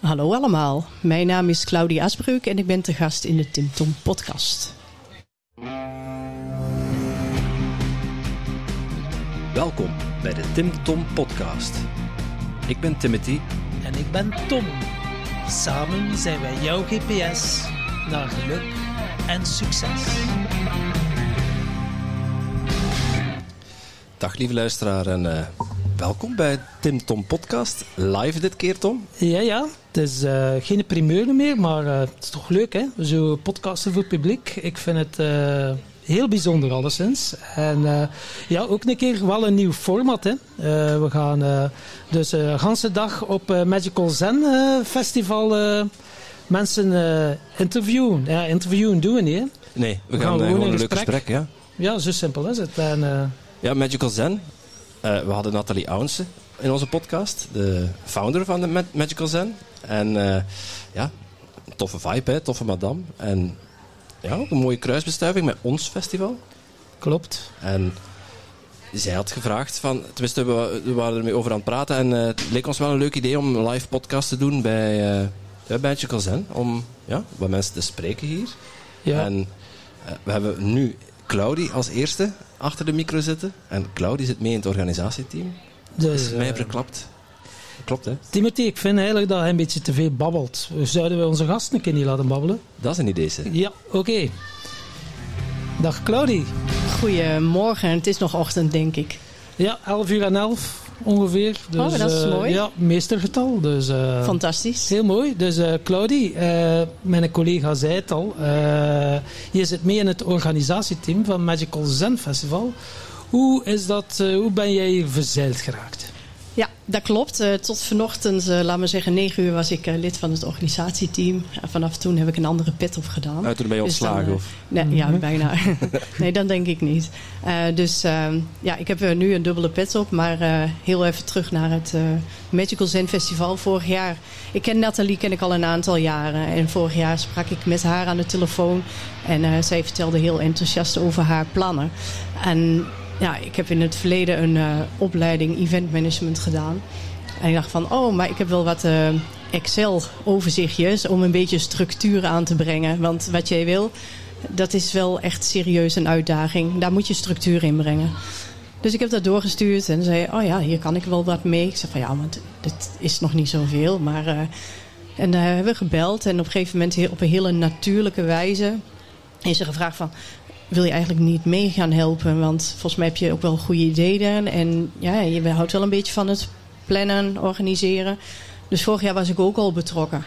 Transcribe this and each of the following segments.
Hallo allemaal, mijn naam is Claudia Asbreuk en ik ben te gast in de Tim Tom podcast. Welkom bij de Tim Tom podcast. Ik ben Timothy En ik ben Tom. Samen zijn wij jouw GPS naar geluk en succes. Dag lieve luisteraar en eh, welkom bij Tim Tom podcast. Live dit keer Tom. Ja, ja. Het is eh, geen primeur meer, maar eh, het is toch leuk hè? Zo podcasten voor het publiek. Ik vind het eh, heel bijzonder alleszins. En ja, ook een keer wel een nieuw format hè. We gaan dus de ganse dag op Magical Zen Festival mensen interviewen. Ja, interviewen doen we niet hè. Nee, we, We gaan, gaan gewoon een leuk gesprek. gesprek. ja. Ja, zo simpel is het. En, ja, Magical Zen. Eh, we hadden Nathalie Ounce in onze podcast, de founder van de Ma- Magical Zen. En eh, ja, een toffe vibe hè, toffe madame. En ja, ook een mooie kruisbestuiving met ons festival. klopt. En zij had gevraagd van, tenminste we, we waren ermee over aan het praten en eh, het leek ons wel een leuk idee om een live podcast te doen bij, bij Magical Zen. Om ja, wat mensen te spreken hier. Ja. En we hebben nu Claudie als eerste achter de micro zitten. En Claudie zit mee in het organisatieteam. Dus, is mij eh, verklapt. Klopt hè? Timothy, ik vind eigenlijk dat hij een beetje te veel babbelt. Zouden we onze gasten een keer niet laten babbelen? Dat is een idee. zeg. Ja, oké. Dag Claudie. Goedemorgen, het is nog ochtend denk ik. Ja, 11 uur en 11 ongeveer. Dus, Oh, dat is eh, mooi. Ja, meestergetal. Dus, eh, Fantastisch. Heel mooi. Dus eh, Claudie, mijn collega zei het al. je zit mee in het organisatieteam van Magical Zen Festival. Hoe, is dat, hoe ben jij verzeild geraakt? Ja, dat klopt. Eh, tot vanochtend, eh, laat maar zeggen, 9 uur was ik eh, lid van het organisatieteam. En vanaf toen heb ik een andere pet opgedaan. Uit ermee Dus dan, ontslagen eh, of... Nee, ja, bijna. nee, dat denk ik niet. Eh, dus ehm, ja, ik heb er nu een dubbele pet op. Maar eh, heel even terug naar het eh, Magical Zen Festival vorig jaar. Ik ken Nathalie ken ik al een aantal jaren. En vorig jaar sprak ik met haar aan de telefoon. En eh, zij vertelde heel enthousiast over haar plannen. En ja, ik heb in het verleden een eh, opleiding event management gedaan. En ik dacht van, oh, maar ik heb wel wat eh, Excel-overzichtjes om een beetje structuur aan te brengen. Want wat jij wil, dat is wel echt serieus een uitdaging. Daar moet je structuur in brengen. Dus ik heb dat doorgestuurd en zei, oh ja, hier kan ik wel wat mee. Ik zei van, ja, want dit is nog niet zoveel. Maar, eh, en daar hebben we gebeld en op een gegeven moment op een hele natuurlijke wijze is er gevraagd van, wil je eigenlijk niet mee gaan helpen? Want volgens mij heb je ook wel goede ideeën. En ja, je houdt wel een beetje van het plannen, organiseren. Dus vorig jaar was ik ook al betrokken.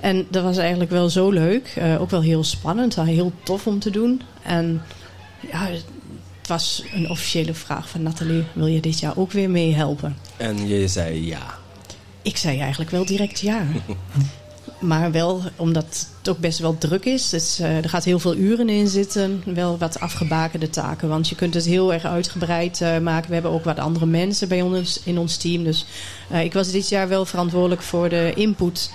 En dat was eigenlijk wel zo leuk. eh, ook wel heel spannend. Heel tof om te doen. En ja, het was een officiële vraag van Nathalie. Wil je dit jaar ook weer meehelpen? En je zei ja. Ik zei eigenlijk wel direct ja. Maar wel omdat het ook best wel druk is. Dus, er gaat heel veel uren in zitten. Wel wat afgebakende taken. Want je kunt het heel erg uitgebreid eh, maken. We hebben ook wat andere mensen bij ons in ons team. Dus eh, ik was dit jaar wel verantwoordelijk voor de input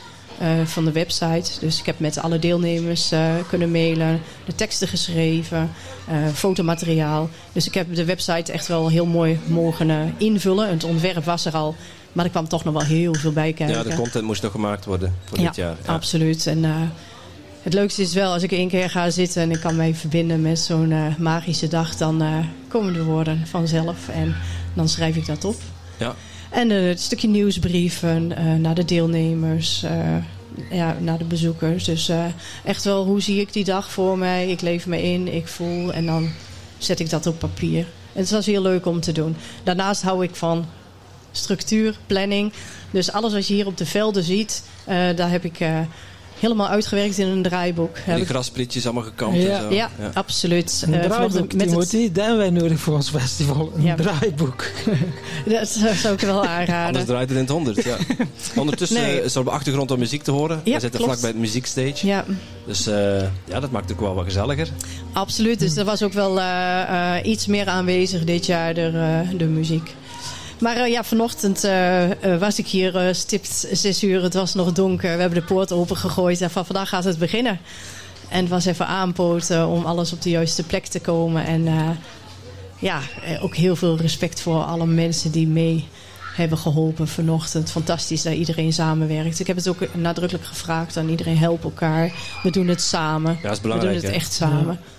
van de website. Dus ik heb met alle deelnemers kunnen mailen. De teksten geschreven. fotomateriaal. Dus ik heb de website echt wel heel mooi mogen invullen. Het ontwerp was er al. Maar er kwam toch nog wel heel veel bij kijken. Ja, de content moest nog gemaakt worden voor Ja, dit jaar. Ja. Absoluut. En eh, het leukste is wel, als ik één keer ga zitten en ik kan mij verbinden met zo'n eh, magische dag, dan eh, komen de woorden vanzelf en dan schrijf ik dat op. Ja. En het stukje nieuwsbrieven naar de deelnemers, ja, naar de bezoekers. Dus echt wel, hoe zie ik die dag voor mij? Ik leef me in, ik voel en dan zet ik dat op papier. En het was heel leuk om te doen. Daarnaast hou ik van structuur, planning. Dus alles wat je hier op de velden ziet, eh, daar heb ik eh, helemaal uitgewerkt in een draaiboek. Heb Die ik- grasprietjes allemaal gekampt Ja. en zo. ja, absoluut. Een Eh, draaiboek, met het- Timothy. Dat hebben wij nodig voor ons festival. Een Ja. draaiboek. dat zou ik wel Anders aanraden. draait het in het honderd, ja. Ondertussen Nee. is er op de achtergrond al muziek te horen. Ja, We zitten klopt. vlak bij het muziekstage. Ja, Dus eh, ja, dat maakt het ook wel wat gezelliger. absoluut. Dus er was ook wel eh, eh, iets meer aanwezig dit jaar, de, de muziek. Maar eh, ja, vanochtend eh, eh, was ik hier stipt zes uur. Het was nog donker. We hebben de poort opengegooid. En van vandaag gaat het beginnen. En het was even aanpoten om alles op de juiste plek te komen. En eh, ja, ook heel veel respect voor alle mensen die mee hebben geholpen vanochtend. Fantastisch dat iedereen samenwerkt. Ik heb het ook nadrukkelijk gevraagd aan iedereen. Help elkaar. We doen het samen. Ja, dat is We belangrijk. doen het hè? echt samen. Ja,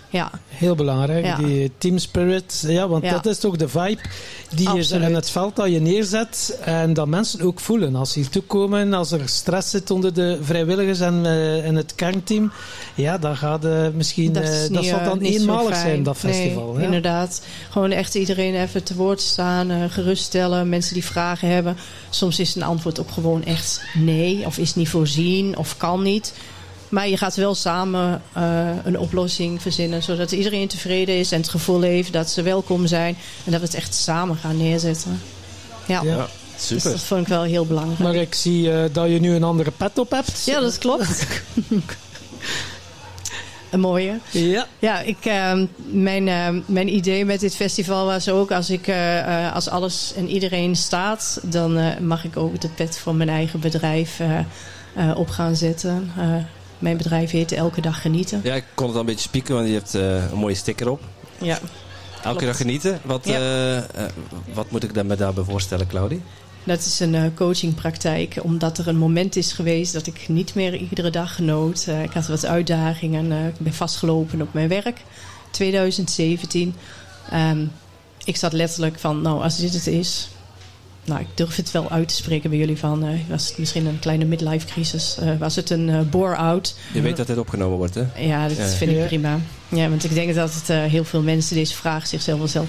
Heel belangrijk, Ja. die team spirit. Ja, want Ja. dat is toch de vibe die je in het veld dat je neerzet en dat mensen ook voelen. Als ze hier toekomen, als er stress zit onder de vrijwilligers en eh, in het kernteam, ja, dan gaat eh, misschien, dat, eh, dat zal dan eenmalig zijn, dat festival. Nee, ja. inderdaad. Gewoon echt iedereen even te woord staan, geruststellen. Mensen die vragen hebben. Soms is een antwoord ook gewoon echt nee. Of is niet voorzien of kan niet. Maar je gaat wel samen eh, een oplossing verzinnen. Zodat iedereen tevreden is en het gevoel heeft dat ze welkom zijn. En dat we het echt samen gaan neerzetten. Ja, Ja. Dus super. dat vond ik wel heel belangrijk. Maar ik zie eh, dat je nu een andere pet op hebt. Ja, dat klopt. een mooie. Ja. Ja, ik, ehm, mijn, ehm, mijn idee met dit festival was ook... als, ik, eh, eh, als alles en iedereen staat... dan eh, mag ik ook de pet van mijn eigen bedrijf op gaan zetten. Mijn bedrijf heet Elke Dag Genieten. Ja, ik kon het al een beetje spieken, want je hebt eh, een mooie sticker op. Ja. Elke Klopt. dag genieten. Wat, Ja. eh, eh, wat moet ik dan me daarbij voorstellen, Claudie? Dat is een coachingpraktijk, omdat er een moment is geweest dat ik niet meer iedere dag genoot. Ik had wat uitdagingen, ik ben vastgelopen op mijn werk. 2017. Ehm, ik zat letterlijk van, nou, als dit het is. Nou, ik durf het wel uit te spreken bij jullie van. eh, was het misschien een kleine midlife crisis? Eh, was het een eh, bore-out? Je weet dat dit opgenomen wordt, hè? Ja, dat Ja. vind ik prima. Ja, want ik denk dat het, eh, heel veel mensen deze vraag zichzelf wel zelf.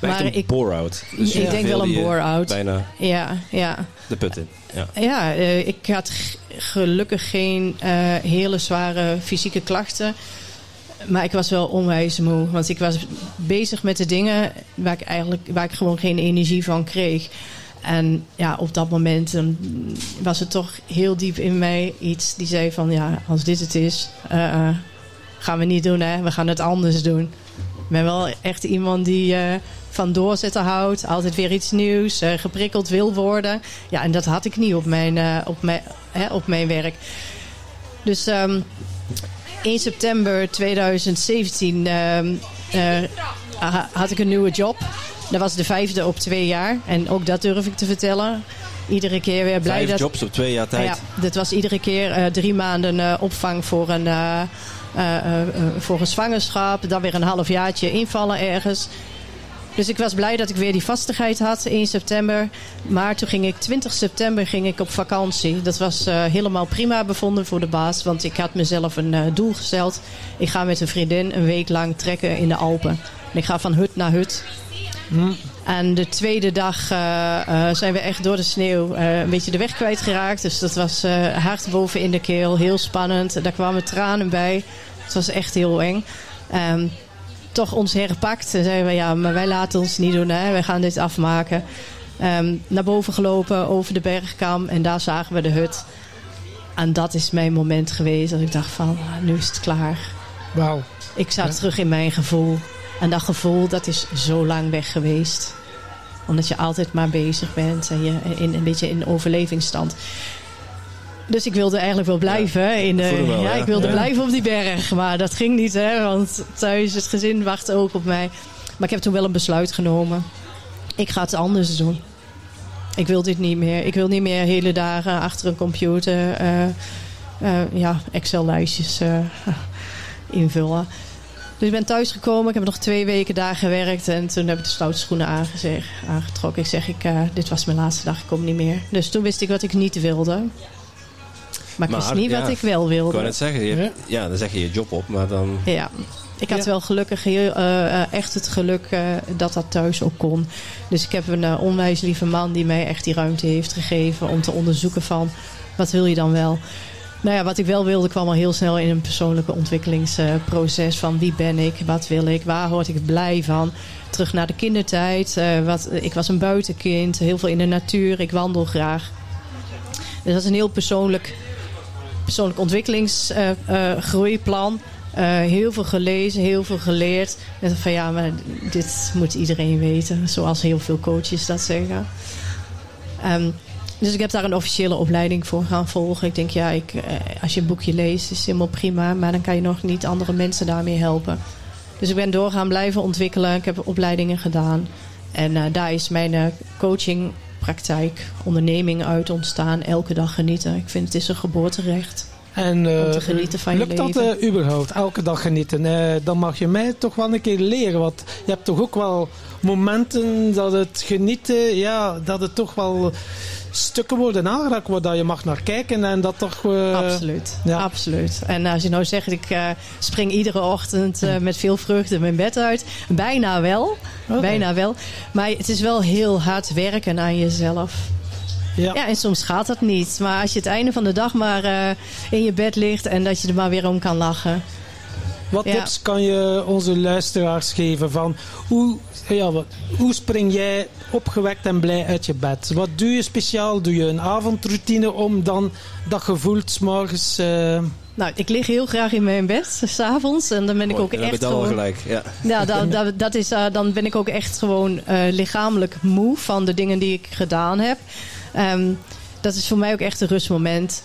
Ja. Maar ik- bore-out. Dus ik denk wel een bore-out. Bijna Ja, ja. de put in. Ja. Ja, eh, ik had gelukkig geen eh, hele zware fysieke klachten. Maar ik was wel onwijs moe. Want ik was bezig met de dingen waar ik eigenlijk waar ik gewoon geen energie van kreeg. En ja, op dat moment was het toch heel diep in mij iets die zei van ja, als dit het is, eh, gaan we niet doen hè, we gaan het anders doen. Ik ben wel echt iemand die eh, van doorzetten houdt, altijd weer iets nieuws, eh, geprikkeld wil worden. Ja, en dat had ik niet op mijn, op mijn, hè, op mijn werk. Dus ehm 1 september 2017 ehm, eh, ha- had ik een nieuwe job. Dat was de vijfde op twee jaar. En ook dat durf ik te vertellen. Iedere keer weer blij Vijf dat... jobs op twee jaar tijd. Ja, dit was iedere keer eh, drie maanden eh, opvang voor een, eh, voor een zwangerschap. Dan weer een halfjaartje invallen ergens. Dus ik was blij dat ik weer die vastigheid had 1 september. Maar toen ging ik 20 september ging ik op vakantie. Dat was helemaal prima bevonden voor de baas. Want ik had mezelf een doel gesteld. Ik ga met een vriendin een week lang trekken in de Alpen. En ik ga van hut naar hut. En de tweede dag eh, eh, zijn we echt door de sneeuw eh, een beetje de weg kwijtgeraakt. Dus dat was hard boven in de keel, heel spannend. Daar kwamen tranen bij. Het was echt heel eng. Ehm, toch ons herpakt en zeiden we, ja, maar wij laten ons niet doen. Hè? Wij gaan dit afmaken. Ehm, naar boven gelopen, over de bergkam. En daar zagen we de hut. En dat is mijn moment geweest. Dat ik dacht van, ah, nu is het klaar. Wauw. Ik zat Ja. terug in mijn gevoel. En dat gevoel, dat is zo lang weg geweest. Omdat je altijd maar bezig bent en je in, een beetje in overlevingsstand. Dus ik wilde eigenlijk wel blijven. in de, ik wel, ja, ja. ik wilde Ja. blijven op die berg. Maar dat ging niet, hè. Want thuis, het gezin wachtte ook op mij. Maar ik heb toen wel een besluit genomen. Ik ga het anders doen. Ik wil dit niet meer. Ik wil niet meer hele dagen achter een computer... eh, eh, ja, Excel-lijstjes eh, invullen. Dus ik ben thuisgekomen. Ik heb nog twee weken daar gewerkt. En toen heb ik de stoute aangetrokken. Ik zeg, ik, eh, dit was mijn laatste dag. Ik kom niet meer. Dus toen wist ik wat ik niet wilde. Maar ik wist niet ja, wat ik wel Ik wilde. wou net zeggen, je ja. dan zeg je je job op, maar dan... Ja. Ik had Ja. wel gelukkig heel, eh, eh, echt het geluk eh, dat dat thuis ook kon. Dus ik heb een onwijs lieve man die mij echt die ruimte heeft gegeven om te onderzoeken van wat wil je dan wel. Nou ja, wat ik wel wilde kwam al heel snel in een persoonlijke ontwikkelingsproces van wie ben ik, wat wil ik, waar word ik blij van. Terug naar de kindertijd. eh, wat, ik was een buitenkind, heel veel in de natuur, ik wandel graag. Dus dat is een heel persoonlijk, persoonlijk ontwikkelingsgroeiplan. Eh, heel veel gelezen, heel veel geleerd. En van ja, maar dit moet iedereen weten. Zoals heel veel coaches dat zeggen. Ehm, dus ik heb daar een officiële opleiding voor gaan volgen. Ik denk ja, ik, eh, als je een boekje leest is het helemaal prima. Maar dan kan je nog niet andere mensen daarmee helpen. Dus ik ben doorgaan blijven ontwikkelen. Ik heb opleidingen gedaan. En eh, daar is mijn eh, coachingpraktijk praktijk, onderneming uit ontstaan. Elke dag genieten. Ik vind het is een geboorterecht. En Om te eh, genieten van je lukt dat eh, überhaupt? Elke dag genieten? Dan mag je mij toch wel een keer leren. Want je hebt toch ook wel momenten dat het genieten, ja, dat het toch wel stukken worden aangeraakt waar dat je mag naar kijken en dat toch... eh, Absoluut, ja. absoluut. En als je nou zegt, ik spring iedere ochtend met veel vreugde mijn bed uit. Bijna wel, bijna wel. Maar het is wel heel hard werken aan jezelf. Ja. Ja, en soms gaat dat niet. Maar als je het einde van de dag maar eh, in je bed ligt en dat je er maar weer om kan lachen. Wat Ja. tips kan je onze luisteraars geven van hoe, ja, wat, hoe spring jij opgewekt en blij uit je bed? Wat doe je speciaal? Doe je een avondroutine om dan dat gevoel 's morgens... eh, Nou, ik lig heel graag in mijn bed, s s'avonds. En dan ben ik Mooi, ook dan heb echt al gewoon... gelijk. Ja. Ja, dat, dat, dat is, eh, dan ben ik ook echt gewoon eh, lichamelijk moe van de dingen die ik gedaan heb. Ehm, dat is voor mij ook echt een rustmoment.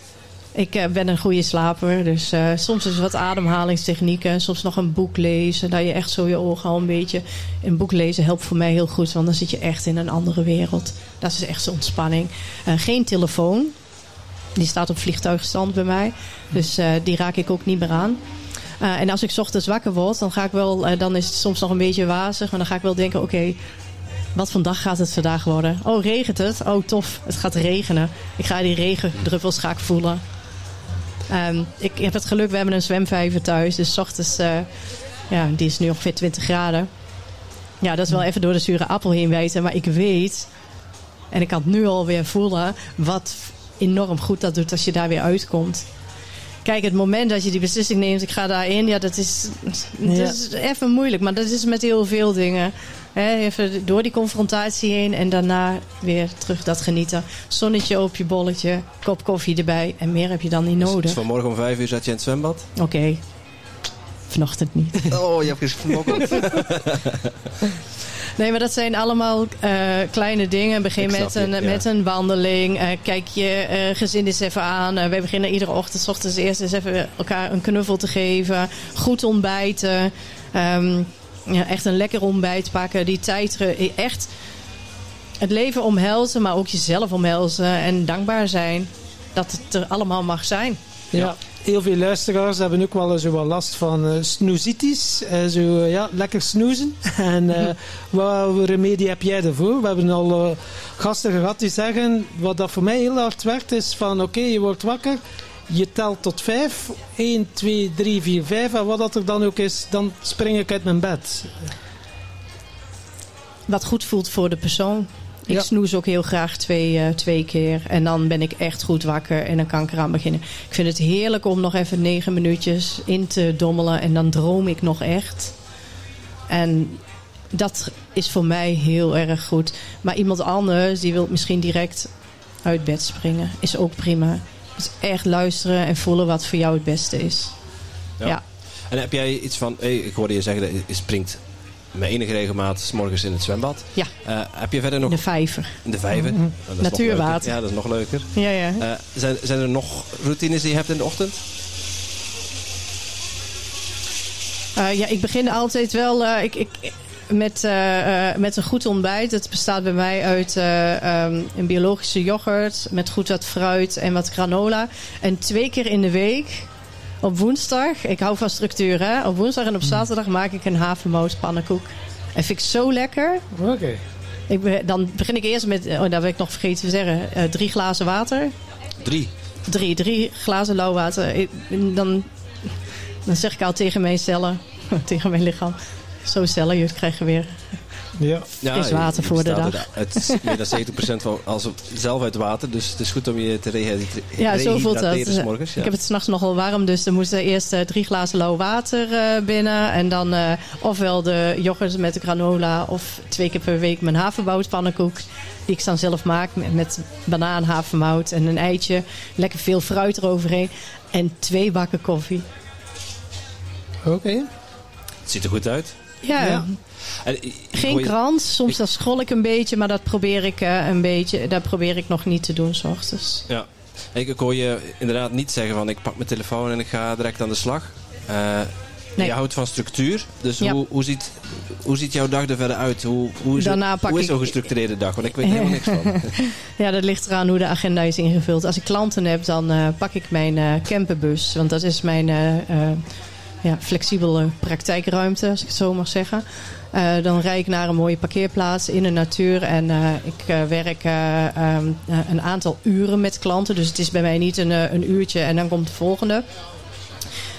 Ik eh, ben een goede slaper, dus eh, soms is wat ademhalingstechnieken, soms nog een boek lezen, dat je echt zo je ogen al een beetje. Een boek lezen helpt voor mij heel goed, want dan zit je echt in een andere wereld. Dat is echt zo'n ontspanning. Eh, geen telefoon, die staat op vliegtuigstand bij mij, dus die raak ik ook niet meer aan. En als ik ochtends wakker word, dan ga ik wel, dan is het soms nog een beetje wazig, maar dan ga ik wel denken: oké, wat dag gaat het vandaag worden? Oh, regent het? Oh, tof, het gaat regenen. Ik ga die regendruppels ga ik voelen. Ehm, ik heb het geluk, we hebben een zwemvijver thuis, dus 's ochtends, eh, ja, die is nu ongeveer 20 graden. Ja, dat is wel even door de zure appel heen wijten, maar ik weet, en ik kan het nu alweer voelen, wat enorm goed dat doet als je daar weer uitkomt. Kijk, het moment dat je die beslissing neemt, ik ga daarin, ja, dat is, dat Ja. is even moeilijk. Maar dat is met heel veel dingen. Even door die confrontatie heen en daarna weer terug dat genieten. Zonnetje op je bolletje, kop koffie erbij en meer heb je dan niet Dus nodig. vanmorgen om vijf uur zat je in het zwembad. Oké, vanochtend niet. Oh, je hebt gesmokkeld. Nee, maar dat zijn allemaal eh, kleine dingen. Begin met een, ja. met een wandeling. Eh, kijk je eh, gezin eens even aan. Wij beginnen iedere ochtend, 's ochtends eerst eens even elkaar een knuffel te geven. Goed ontbijten. Ehm, ja, echt een lekker ontbijt pakken. Die tijd echt het leven omhelzen, maar ook jezelf omhelzen. En dankbaar zijn dat het er allemaal mag zijn. Ja. Heel veel luisteraars hebben ook wel zo wat last van eh snoezitis. Eh, zo, eh, ja, lekker snoezen. En eh wat remedie heb jij ervoor? We hebben al gasten gehad die zeggen, wat dat voor mij heel hard werkt, is van oké, je wordt wakker, je telt tot vijf. 1, 2, 3, 4, 5. En wat dat er dan ook is, dan spring ik uit mijn bed. Wat goed voelt voor de persoon. Ik Ja. snoes ook heel graag twee, eh, twee keer. En dan ben ik echt goed wakker en dan kan ik eraan beginnen. Ik vind het heerlijk om nog even negen minuutjes in te dommelen. En dan droom ik nog echt. En dat is voor mij heel erg goed. Maar iemand anders die wil misschien direct uit bed springen. Is ook prima. Dus echt luisteren en voelen wat voor jou het beste is. Ja. Ja. En heb jij iets van, hey, ik hoorde je zeggen, dat je springt met enige regelmaat 's morgens in het zwembad. Ja. Eh, heb je verder nog De vijver. de vijver? Nog Natuurwater. Ja, dat is nog leuker. Ja, ja. Eh, zijn, zijn er nog routines die je hebt in de ochtend? Eh, ja, ik begin altijd wel ik, ik, met, eh, eh, met een goed ontbijt. Het bestaat bij mij uit eh, ehm, een biologische yoghurt met goed wat fruit en wat granola. En twee keer in de week, op woensdag, ik hou van structuur hè. Op woensdag en op zaterdag maak ik een havermout pannenkoek. En vind ik zo lekker. Oké. Ik be- dan begin ik eerst met, oh, dat heb ik nog vergeten te zeggen, eh, drie glazen water. Drie. Drie, drie glazen lauw water. Ik- dan, dan zeg ik al tegen mijn cellen, tegen mijn lichaam. Zo cellen, je krijgt weer. Ja. Ja, Is water voor de dag. Het is meer dan 70% van als zelf uit water. Dus het is goed om je te rehydrateren. Ja, zo voelt dat. morgens, ja. Ik heb het s'nachts nogal warm, dus er moesten eerst eh, drie glazen lauw water eh, binnen. En dan eh, ofwel de yoghurt met de granola of twee keer per week mijn havermoutpannenkoek. Die ik dan zelf maak met, met banaan, havermout en een eitje. Lekker veel fruit eroverheen. En twee bakken koffie. Oké. Het ziet er goed uit. Ja, geen krant. Soms dan scroll ik een beetje, maar dat probeer ik eh, een beetje. Dat probeer ik nog niet te doen, s ochtends. Ja. Ik, ik hoor je inderdaad niet zeggen van ik pak mijn telefoon en ik ga direct aan de slag. Eh, Nee. Je houdt van structuur. Dus Ja. hoe, hoe, ziet, hoe ziet jouw dag er verder uit? Hoe, hoe is, Daarna het- pak hoe is zo'n gestructureerde dag? Want ik weet helemaal niks van. Ja, dat ligt eraan hoe de agenda is ingevuld. Als ik klanten heb, dan eh, pak ik mijn eh, camperbus. Want dat is mijn eh, eh, ja, flexibele praktijkruimte, als ik het zo mag zeggen. Eh, dan rijd ik naar een mooie parkeerplaats in de natuur. En eh, ik eh, werk eh, ehm, eh, een aantal uren met klanten. Dus het is bij mij niet een, een uurtje en dan komt de volgende.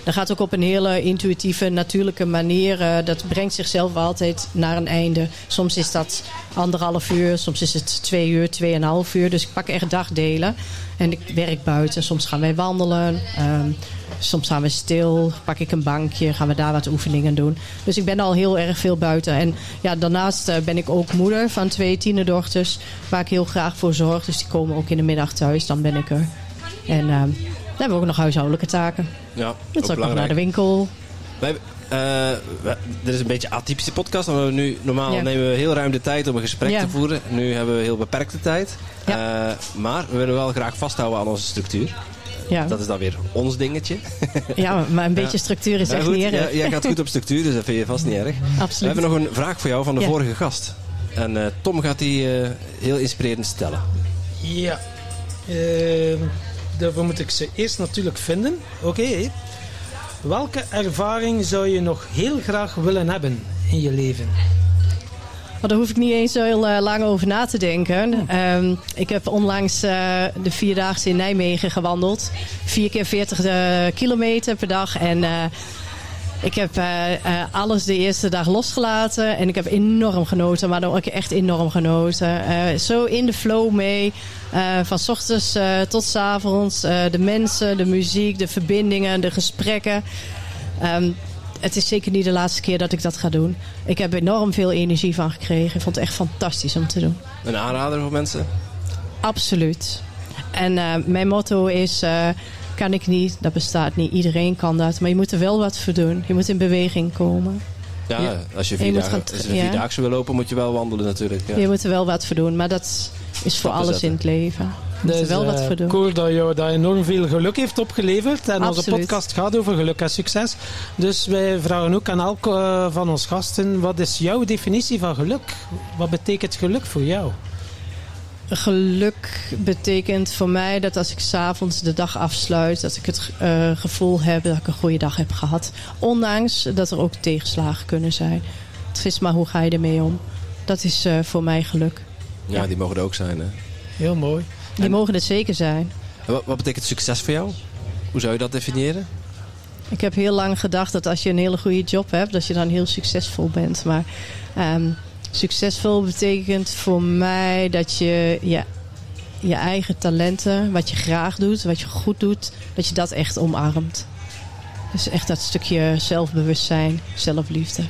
Dat gaat ook op een hele intuïtieve, natuurlijke manier. Eh, dat brengt zichzelf altijd naar een einde. Soms is dat anderhalf uur, soms is het twee uur, tweeënhalf uur. Dus ik pak echt dagdelen. En ik werk buiten. Soms gaan wij wandelen. ehm, soms gaan we stil. Pak ik een bankje. Gaan we daar wat oefeningen doen. Dus ik ben al heel erg veel buiten. En ja, daarnaast eh, ben ik ook moeder van twee tienerdochters. Waar ik heel graag voor zorg. Dus die komen ook in de middag thuis. Dan ben ik er. En ehm, hebben we ook nog huishoudelijke taken. Ja, Dat ook is ook nog naar de winkel. Wij, eh, we- dit is een beetje een atypische podcast. Want we nu, normaal Ja. nemen we heel ruim de tijd om een gesprek Ja. te voeren. Nu hebben we heel beperkte tijd. Ja. Eh, maar we willen wel graag vasthouden aan onze structuur. Ja, Dat is dan weer ons dingetje. ja maar een beetje Ja. structuur is Maar echt goed, niet erg. jij- jij gaat goed op structuur, dus dat vind je vast niet erg. We Absoluut. hebben nog een vraag voor jou van de Ja. vorige gast. En eh, Tom gaat die eh, heel inspirerend stellen. Ja. Daarvoor moet ik ze eerst natuurlijk vinden. Oké. Welke ervaring zou je nog heel graag willen hebben in je leven? Maar daar hoef ik niet eens zo heel eh, lang over na te denken. Ehm, ik heb onlangs eh, de Vierdaagse in Nijmegen gewandeld. Vier keer 40 eh, kilometer per dag. En ik heb eh, eh, alles de eerste dag losgelaten. En ik heb enorm genoten. Maar dan ook echt enorm genoten. Eh, zo in de flow mee. Van 's ochtends tot 's avonds. De mensen, de muziek, de verbindingen, de gesprekken. Ehm, het is zeker niet de laatste keer dat ik dat ga doen. Ik heb enorm veel energie van gekregen. Ik vond het echt fantastisch om te doen. Een aanrader voor mensen? Absoluut. En mijn motto is: kan ik niet, dat bestaat niet. Iedereen kan dat. Maar je moet er wel wat voor doen. Je moet in beweging komen. Ja, Ja. als je vier dagen, als je ja. wil lopen, moet je wel wandelen natuurlijk. Ja. Je moet er wel wat voor doen. Maar dat is voor alles zetten. in het leven. Je moet er wel wat eh, voor doen. Ik hoor dat jou dat enorm veel geluk heeft opgeleverd. En onze podcast gaat over geluk en succes. Dus wij vragen ook aan elk eh, van ons gasten: wat is jouw definitie van geluk? Wat betekent geluk voor jou? Geluk betekent voor mij dat als ik s'avonds de dag afsluit, dat ik het eh, gevoel heb dat ik een goede dag heb gehad. Ondanks dat er ook tegenslagen kunnen zijn. Het is maar hoe ga je ermee om. Dat is eh, voor mij geluk. Ja, die mogen er ook zijn. Hè. Heel mooi. Die En- mogen het zeker zijn. En Wat, wat betekent succes voor jou? Hoe zou je dat definiëren? Ik heb heel lang gedacht dat als je een hele goede job hebt, dat je dan heel succesvol bent. Maar ehm, succesvol betekent voor mij dat je je, je eigen talenten, wat je graag doet, wat je goed doet, dat je dat echt omarmt. Dus echt dat stukje zelfbewustzijn, zelfliefde.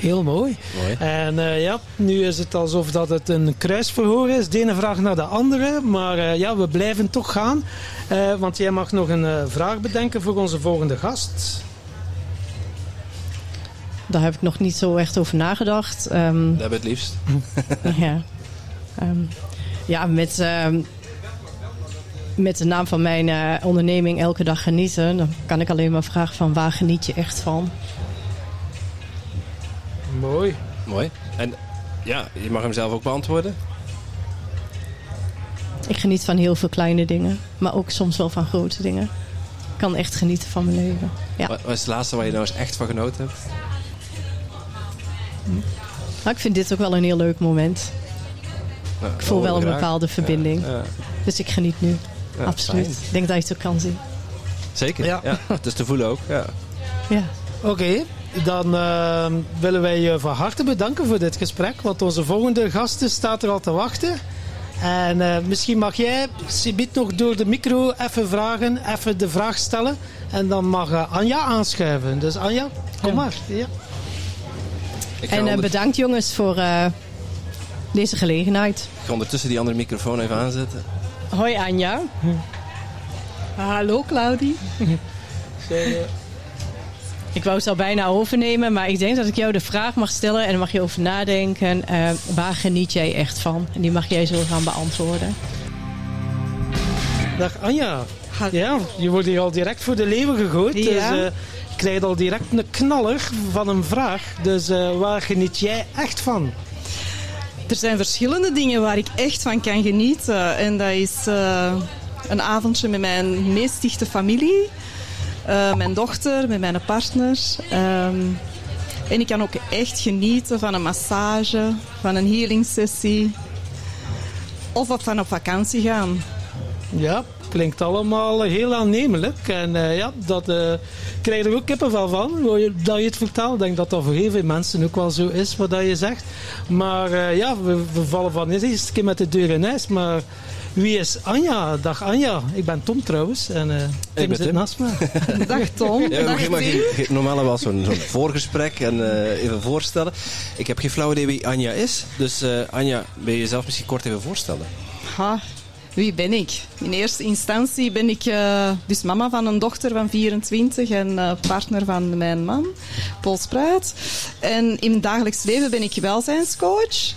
Heel mooi. Mooi. En eh, ja, nu is het alsof dat het een kruisverhoor is. De ene vraag naar de andere. Maar eh, ja, we blijven toch gaan. Eh, want jij mag nog een eh, vraag bedenken voor onze volgende gast. Daar heb ik nog niet zo echt over nagedacht. Ehm, Dat hebben we het liefst. ja. Ehm, ja, met, ehm, met de naam van mijn eh, onderneming Elke Dag Genieten... dan kan ik alleen maar vragen van waar geniet je echt van? Mooi. Mooi. En ja, je mag hem zelf ook beantwoorden. Ik geniet van heel veel kleine dingen, maar ook soms wel van grote dingen. Ik kan echt genieten van mijn leven. Ja. Wat wat is het laatste waar je nou eens echt van genoten hebt? Maar ik vind dit ook wel een heel leuk moment. Nou, Ik voel wel een graag. bepaalde verbinding. Ja, Dus ik geniet nu. ja, Absoluut. fijn. Ik denk dat je het ook kan zien. Zeker. Ja. Ja. Het is te voelen ook. Ja. Ja. Oké, dan eh, willen wij je van harte bedanken voor dit gesprek. Want onze volgende gasten staat er al te wachten. En eh, misschien mag jij, Sibiet, nog door de micro even vragen, even de vraag stellen. En dan mag eh, Anja aanschuiven. Dus Anja, kom Ja. maar. Ja. En eh, onder- bedankt jongens voor eh, deze gelegenheid. ik ga ondertussen die andere microfoon even aanzetten. Hoi Anja. Hallo Claudie. Ik wou het al bijna overnemen, maar ik denk dat ik jou de vraag mag stellen en dan mag je over nadenken. eh, waar geniet jij echt van? En die mag jij zo gaan beantwoorden. Dag Anja. Ja, je wordt hier al direct voor de leeuwen gegooid. Ja. Dus, eh, krijg al direct een knaller van een vraag. Dus uh, waar geniet jij echt van? Er zijn verschillende dingen waar ik echt van kan genieten. En dat is uh, een avondje met mijn meest dichte familie. Uh, mijn dochter, met mijn partner. Um, en ik kan ook echt genieten van een massage, van een healing sessie. Of van op vakantie gaan. Ja, klinkt allemaal heel aannemelijk. En uh, ja, dat uh, krijg er ook kippenvel van, dat je het vertelt. Ik denk dat dat voor heel veel mensen ook wel zo is, wat je zegt. Maar uh, ja, we, we, vallen van eerst keer met de deur in huis. Maar wie is Anja? Dag Anja. Ik ben Tom trouwens. En uh, Tim zit naast me. Dag Tom. Ja, Dag maar geen, normaal wel zo'n zo voorgesprek en uh, even voorstellen. Ik heb geen flauw idee wie Anja is. Dus uh, Anja, wil je jezelf misschien kort even voorstellen? Ha, wie ben ik? In eerste instantie ben ik uh, dus mama van een dochter van 24 en uh, partner van mijn man, Paul Spruit. En in het dagelijks leven ben ik welzijnscoach,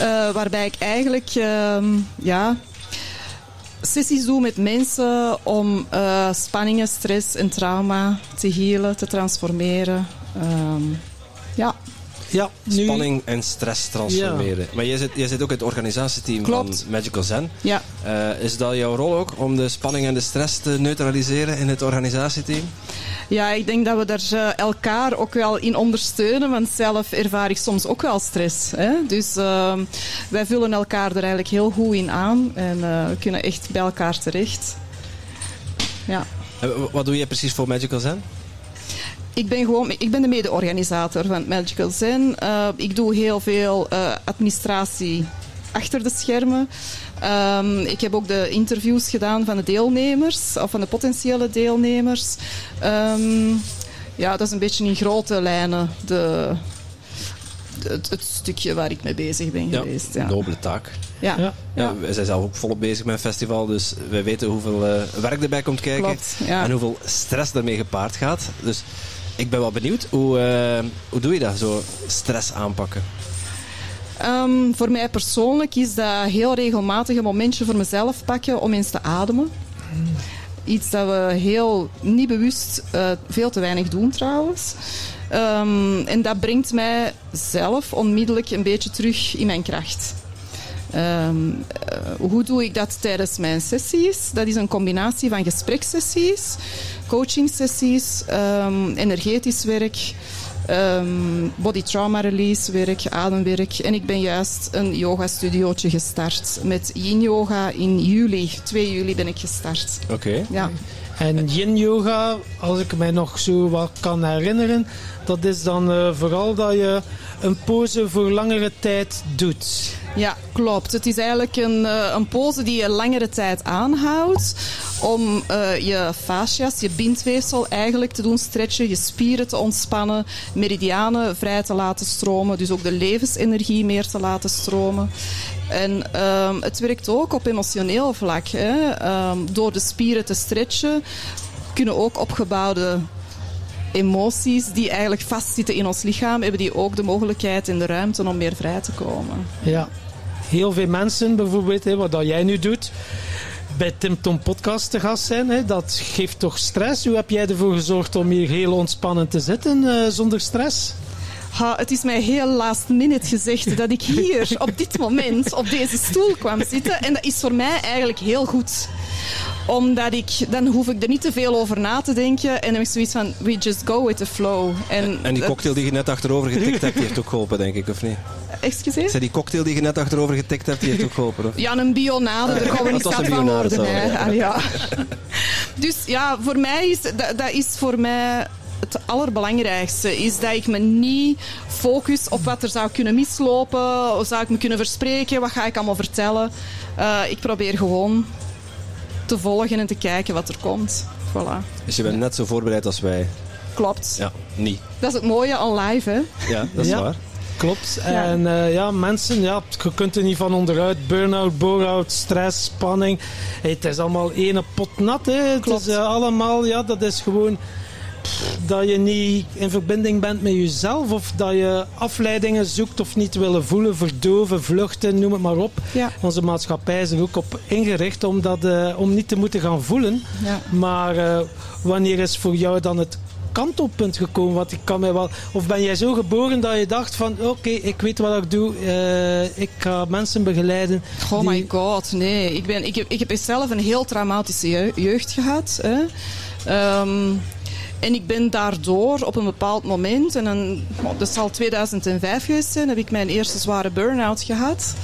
uh, waarbij ik eigenlijk ja, sessies doe met mensen om spanningen, stress en trauma te healen, te transformeren. Um, ja, ja, nu... Spanning en stress transformeren. Maar jij zit, jij zit ook in het organisatieteam van Magical Zen. Ja. Uh, is dat jouw rol ook om de spanning en de stress te neutraliseren in het organisatieteam? Ja, ik denk dat we daar uh, elkaar ook wel in ondersteunen, want zelf ervaar ik soms ook wel stress. Hè? Dus uh, wij vullen elkaar er eigenlijk heel goed in aan en we kunnen echt bij elkaar terecht. Ja. Wat doe je precies voor Magical Zen? Ik ben gewoon, ik ben de mede-organisator van Magical Zen. Uh, ik doe heel veel uh, administratie achter de schermen. Um, ik heb ook de interviews gedaan van de deelnemers, of van de potentiële deelnemers. Um, ja, dat is een beetje in grote lijnen de, het, het, stukje waar ik mee bezig ben ja, geweest. Ja, nobele taak. Ja. Ja. ja. wij zijn zelf ook volop bezig met een festival, dus wij weten hoeveel uh, werk erbij komt kijken Klopt, ja. en hoeveel stress ermee gepaard gaat. Dus ik ben wel benieuwd, hoe, uh, hoe doe je dat, zo stress aanpakken? Um, voor mij persoonlijk is dat heel regelmatig een momentje voor mezelf pakken om eens te ademen. Iets dat we heel niet bewust uh, veel te weinig doen trouwens. Um, en dat brengt mij zelf onmiddellijk een beetje terug in mijn kracht. Um, uh, hoe doe ik dat tijdens mijn sessies? Dat is een combinatie van gespreksessies, coachingsessies, um, energetisch werk, um, body trauma release werk, ademwerk. En ik ben juist een yoga studiootje gestart met yin yoga in juli. 2 juli ben ik gestart. Oké. Okay. Ja. En yin yoga, als ik mij nog zo wat kan herinneren, dat is dan uh, vooral dat je een pose voor langere tijd doet. Ja, klopt. Het is eigenlijk een, uh, een pose die je langere tijd aanhoudt om uh, je fascia's, je bindweefsel eigenlijk te doen stretchen, je spieren te ontspannen, meridianen vrij te laten stromen, dus ook de levensenergie meer te laten stromen. En um, het werkt ook op emotioneel vlak. Hè. Um, door de spieren te stretchen kunnen ook opgebouwde emoties die eigenlijk vastzitten in ons lichaam, hebben die ook de mogelijkheid en de ruimte om meer vrij te komen. Ja, heel veel mensen bijvoorbeeld, hè, wat dat jij nu doet, bij Tim Tom Podcast te gast zijn, hè, dat geeft toch stress. Hoe heb jij ervoor gezorgd om hier heel ontspannen te zitten uh, zonder stress? Ha, het is mij heel last minute gezegd dat ik hier op dit moment op deze stoel kwam zitten. En dat is voor mij eigenlijk heel goed omdat ik, dan hoef ik er niet te veel over na te denken. En dan heb ik zoiets van, we just go with the flow. En, en die cocktail die je net achterover getikt hebt, die heeft ook geholpen, denk ik, of niet? Excuseer? Zei die cocktail die je net achterover getikt hebt, die heeft ook geholpen, of? Ja, een bionade, daar gaan we niet van worden. Hè. Ah, ja. dus ja, voor mij is, dat, dat is voor mij het allerbelangrijkste is dat ik me niet focus op wat er zou kunnen mislopen. Of zou ik me kunnen verspreken? Wat ga ik allemaal vertellen? Uh, ik probeer gewoon te volgen en te kijken wat er komt. Voilà. Dus je bent net zo voorbereid als wij? Klopt. Ja, niet. Dat is het mooie aan live, hè? Ja, dat is waar. Klopt. Ja. En uh, ja, mensen, ja, je kunt er niet van onderuit. Burn-out, bore-out, stress, spanning. Hey, het is allemaal ene pot nat. Hè. Het Klopt. is uh, allemaal, ja, dat is gewoon dat je niet in verbinding bent met jezelf of dat je afleidingen zoekt of niet willen voelen, verdoven, vluchten, noem het maar op. Ja. Onze maatschappij is er ook op ingericht om, dat, uh, om niet te moeten gaan voelen. Ja. Maar uh, wanneer is voor jou dan het kantelpunt gekomen? Want ik kan mij wel, of ben jij zo geboren dat je dacht van oké, ik weet wat ik doe, uh, ik ga mensen begeleiden. Oh my god, nee. Ik, ben, ik, heb, ik heb zelf een heel traumatische jeugd gehad. Hè. Um, en ik ben daardoor op een bepaald moment, en dan, dat zal 2005 geweest zijn, heb ik mijn eerste zware burn-out gehad.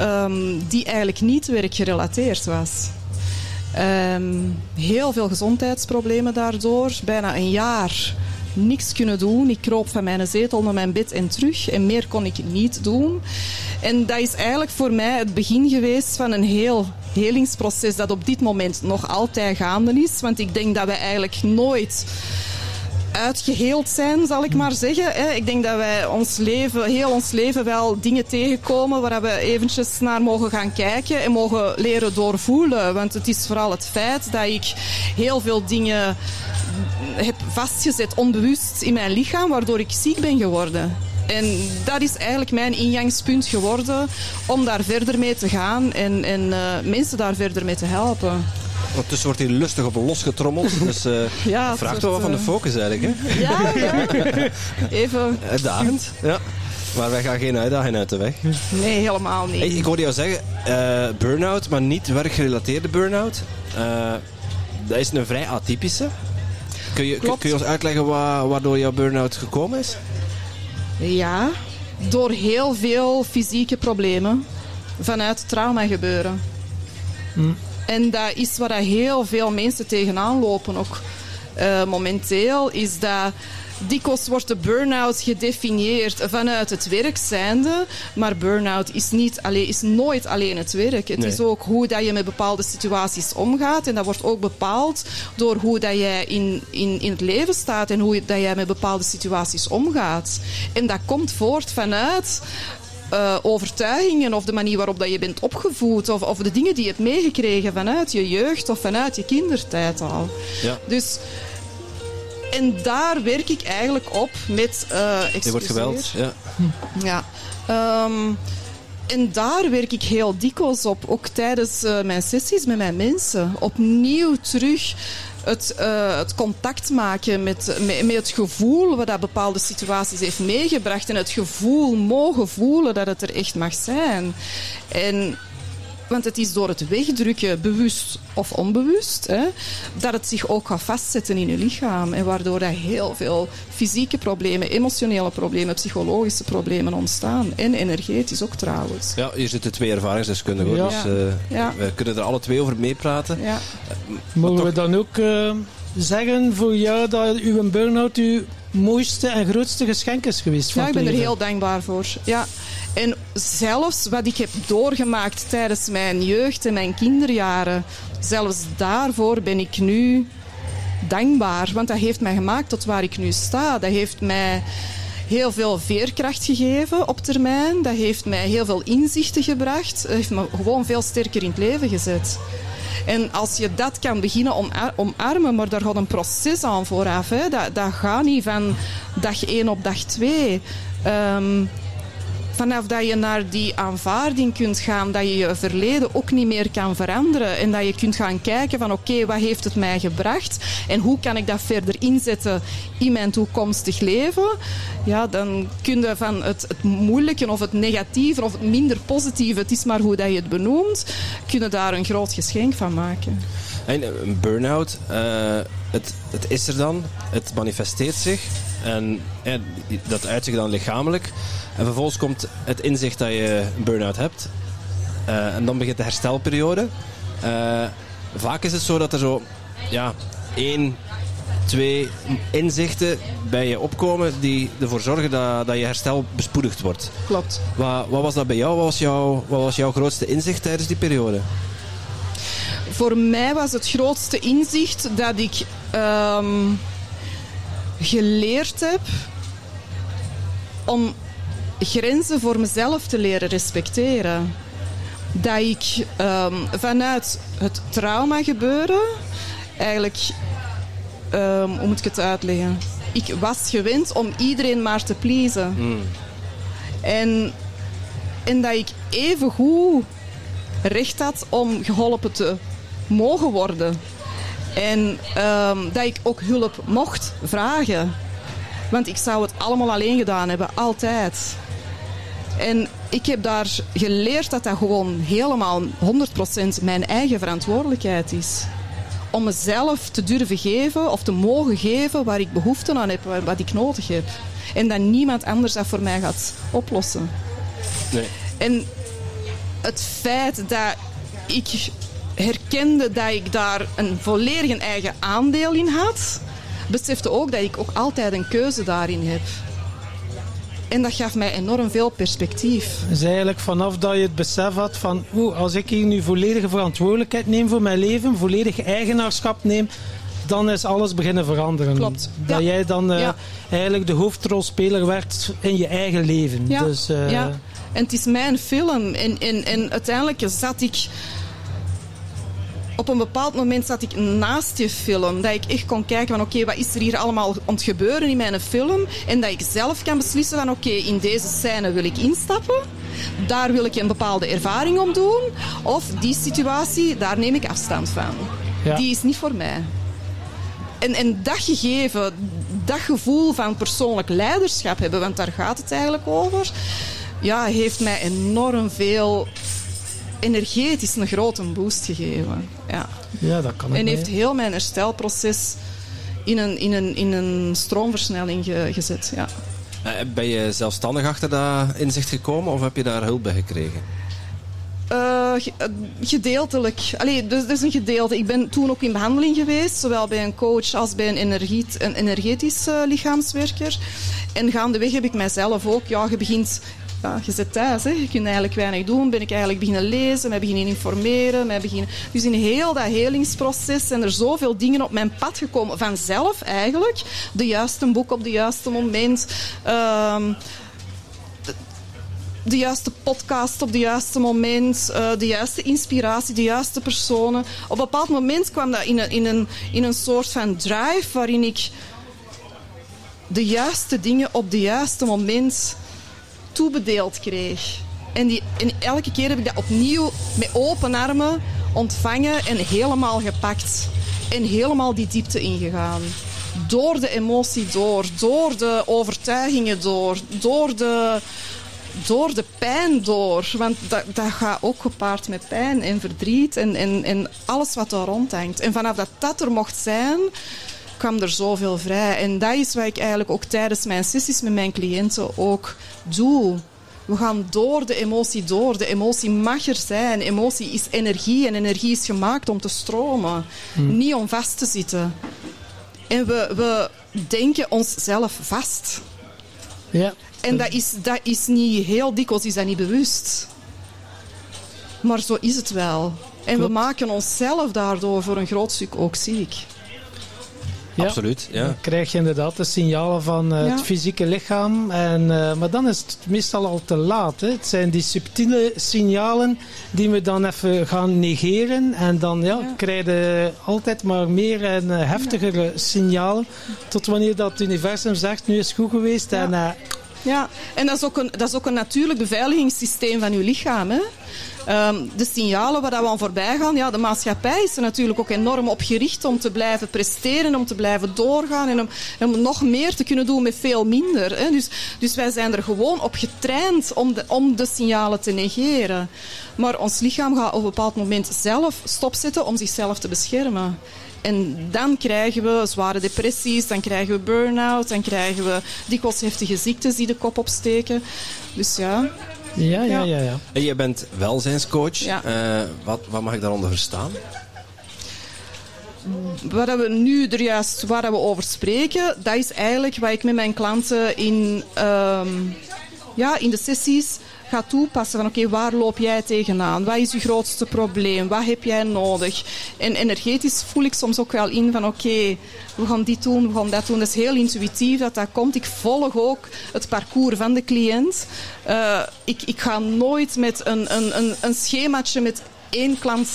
Um, die eigenlijk niet werkgerelateerd was. Um, heel veel gezondheidsproblemen daardoor. Bijna een jaar niks kunnen doen. Ik kroop van mijn zetel naar mijn bed en terug. En meer kon ik niet doen. En dat is eigenlijk voor mij het begin geweest van een heel helingsproces dat op dit moment nog altijd gaande is. Want ik denk dat we eigenlijk nooit uitgeheeld zijn, zal ik maar zeggen. Ik denk dat wij ons leven, heel ons leven wel dingen tegenkomen waar we eventjes naar mogen gaan kijken en mogen leren doorvoelen. Want het is vooral het feit dat ik heel veel dingen heb vastgezet onbewust in mijn lichaam, waardoor ik ziek ben geworden. En dat is eigenlijk mijn ingangspunt geworden om daar verder mee te gaan en, en uh, mensen daar verder mee te helpen. Ondertussen wordt hier lustig op losgetrommeld. Dus uh, ja, vraagt wel wat van de eh, focus eigenlijk. Hè? Ja, ja. Even. Uitdagend. Ja. Maar wij gaan geen uitdaging uit de weg. Nee, helemaal niet. ik hoorde jou zeggen, uh, burn-out, maar niet werkgerelateerde burn-out. Uh, dat is een vrij atypische. Kun je, kun je ons uitleggen wa waardoor jouw burn-out gekomen is? Ja, door heel veel fysieke problemen vanuit trauma gebeuren. Hm. En dat is waar heel veel mensen tegenaan lopen ook uh, momenteel, is dat dikwijls wordt de burn-out gedefinieerd vanuit het werk zijnde. Maar burn-out is, niet alleen, is nooit alleen het werk. Het is ook hoe dat je met bepaalde situaties omgaat. En dat wordt ook bepaald door hoe dat jij in, in, in het leven staat en hoe dat jij met bepaalde situaties omgaat. En dat komt voort vanuit uh, overtuigingen of de manier waarop dat je bent opgevoed of, of de dingen die je hebt meegekregen vanuit je jeugd of vanuit je kindertijd al. Ja. Dus en daar werk ik eigenlijk op met... Uh, je wordt geweld, ja. Ja. Um, en daar werk ik heel dikwijls op, ook tijdens uh, mijn sessies met mijn mensen. Opnieuw terug het, uh, het contact maken met, met, met, het gevoel wat dat bepaalde situaties heeft meegebracht. En het gevoel mogen voelen dat het er echt mag zijn. En want het is door het wegdrukken, bewust of onbewust, hè, dat het zich ook gaat vastzetten in je lichaam. En waardoor er heel veel fysieke problemen, emotionele problemen, psychologische problemen ontstaan. En energetisch ook trouwens. Ja, hier zitten twee ervaringsdeskundigen. Ja. Dus uh, ja. we kunnen er alle twee over meepraten. Ja. Uh, Mogen we dan ook uh, zeggen voor jou dat uw burn-out uw mooiste en grootste geschenk is geweest? Ja, ik ben er heel dankbaar voor. Ja. En zelfs wat ik heb doorgemaakt tijdens mijn jeugd en mijn kinderjaren, zelfs daarvoor ben ik nu dankbaar. Want dat heeft mij gemaakt tot waar ik nu sta. Dat heeft mij heel veel veerkracht gegeven op termijn. Dat heeft mij heel veel inzichten gebracht. Dat heeft me gewoon veel sterker in het leven gezet. En als je dat kan beginnen omarmen, maar daar gaat een proces aan vooraf. Hè. Dat, dat gaat niet van dag 1 op dag 2 vanaf dat je naar die aanvaarding kunt gaan, dat je je verleden ook niet meer kan veranderen en dat je kunt gaan kijken van oké, wat heeft het mij gebracht en hoe kan ik dat verder inzetten in mijn toekomstig leven, ja, dan kun je van het, het moeilijke of het negatieve of het minder positieve, het is maar hoe dat je het benoemt, kun daar een groot geschenk van maken. En een burn-out, uh, het, het is er dan, het manifesteert zich en dat uit zich dan lichamelijk. En vervolgens komt het inzicht dat je een burn-out hebt. Uh, en dan begint de herstelperiode. Uh, vaak is het zo dat er zo ja, één, twee inzichten bij je opkomen die ervoor zorgen dat, dat je herstel bespoedigd wordt. Klopt. Wat, wat was dat bij jou? Wat was, jouw, wat was jouw grootste inzicht tijdens die periode? Voor mij was het grootste inzicht dat ik um, geleerd heb om grenzen voor mezelf te leren respecteren. Dat ik um, vanuit het trauma gebeuren eigenlijk, um, hoe moet ik het uitleggen? Ik was gewend om iedereen maar te pleasen. En, en dat ik even goed recht had om geholpen te mogen worden. En ehm, dat ik ook hulp mocht vragen. Want ik zou het allemaal alleen gedaan hebben, altijd. En ik heb daar geleerd dat dat gewoon helemaal 100% mijn eigen verantwoordelijkheid is. Om mezelf te durven geven of te mogen geven waar ik behoefte aan heb, wat ik nodig heb. En dat niemand anders dat voor mij gaat oplossen. Nee. En het feit dat ik herkende dat ik daar een volledig eigen aandeel in had, besefte ook dat ik ook altijd een keuze daarin heb. En dat gaf mij enorm veel perspectief. Dus eigenlijk vanaf dat je het besef had van, oeh, als ik hier nu volledige verantwoordelijkheid neem voor mijn leven, volledig eigenaarschap neem, dan is alles beginnen veranderen. Klopt. Dat Ja. jij dan eh, Ja. eigenlijk de hoofdrolspeler werd in je eigen leven. Ja, Dus, eh, ja. En het is mijn film. En, en, en uiteindelijk zat ik... Op een bepaald moment zat ik naast die film. Dat ik echt kon kijken van oké, wat is er hier allemaal aan het gebeuren in mijn film? En dat ik zelf kan beslissen van oké, in deze scène wil ik instappen. Daar wil ik een bepaalde ervaring om doen. Of die situatie, daar neem ik afstand van. Ja. Die is niet voor mij. En, en dat gegeven, dat gevoel van persoonlijk leiderschap hebben, want daar gaat het eigenlijk over, ja, heeft mij enorm veel energetisch een grote boost gegeven. Ja. ja, dat kan En heeft heel mijn herstelproces in een, in een, in een stroomversnelling ge- gezet. Ja. Eh, Ben je zelfstandig achter dat inzicht gekomen of heb je daar hulp bij gekregen? Eh, eh, gedeeltelijk. Allee, dus, dus een gedeelte. Ik ben toen ook in behandeling geweest, zowel bij een coach als bij een, energiet, een energetisch lichaamswerker. En gaandeweg heb ik mijzelf ook, ja, je begint, je zit thuis, hè. je kunt eigenlijk weinig doen. Ben ik eigenlijk beginnen lezen, mij beginnen informeren. Mij beginnen... Dus in heel dat helingsproces zijn er zoveel dingen op mijn pad gekomen, vanzelf eigenlijk. De juiste boek op de juiste moment. Ehm, de juiste podcast op het juiste moment, eh, de juiste inspiratie, de juiste personen. Op een bepaald moment kwam dat in een, in een, in een soort van drive waarin ik de juiste dingen op het juiste moment toebedeeld kreeg. En, die, en elke keer heb ik dat opnieuw met open armen ontvangen en helemaal gepakt. En helemaal die diepte ingegaan. Door de emotie door, door de overtuigingen door, door de, door de pijn door. Want dat, dat gaat ook gepaard met pijn en verdriet en, en, en alles wat daar rondhangt. En vanaf dat dat er mocht zijn, kwam er zoveel vrij. En dat is wat ik eigenlijk ook tijdens mijn sessies met mijn cliënten ook doe. We gaan door de emotie door. De emotie mag er zijn. Emotie is energie en energie is gemaakt om te stromen, niet om vast te zitten. En we, we denken onszelf vast. Ja. En dat is, dat is niet heel dikwijls is dat niet bewust. Maar zo is het wel. En we maken onszelf daardoor voor een groot stuk ook ziek. Ja. Absoluut, ja. Dan krijg je inderdaad de signalen van eh, Ja. het fysieke lichaam. En, eh, maar dan is het meestal al te laat. Hè. Het zijn die subtiele signalen die we dan even gaan negeren. En dan ja, Ja. krijg je altijd maar meer en eh, heftigere signalen. Tot wanneer dat het universum zegt, nu is het goed geweest. Ja. En, eh, Ja, en dat is ook een, dat is ook een natuurlijk beveiligingssysteem van uw lichaam. Hè? Ehm, de signalen waar we aan voorbij gaan, ja, de maatschappij is er natuurlijk ook enorm op gericht om te blijven presteren, om te blijven doorgaan en om, om nog meer te kunnen doen met veel minder. Hè? Dus, dus wij zijn er gewoon op getraind om de, om de signalen te negeren. Maar ons lichaam gaat op een bepaald moment zelf stopzetten om zichzelf te beschermen. En dan krijgen we zware depressies, dan krijgen we burn-out, dan krijgen we dikwijls heftige ziektes die de kop opsteken. Dus ja, ja, ja, Ja. ja. En je bent welzijnscoach. Ja. Eh, wat, wat mag ik daaronder verstaan? waar we nu er juist waar we over spreken, dat is eigenlijk wat ik met mijn klanten in, ehm, ja, in de sessies ga toepassen. Van oké, waar loop jij tegenaan? Wat is je grootste probleem? Wat heb jij nodig? En energetisch voel ik soms ook wel in van oké, we gaan dit doen, we gaan dat doen. Dat is heel intuïtief dat dat komt. Ik volg ook het parcours van de cliënt. Eh, ik, ik ga nooit met een, een, een, een schemaatje met één klant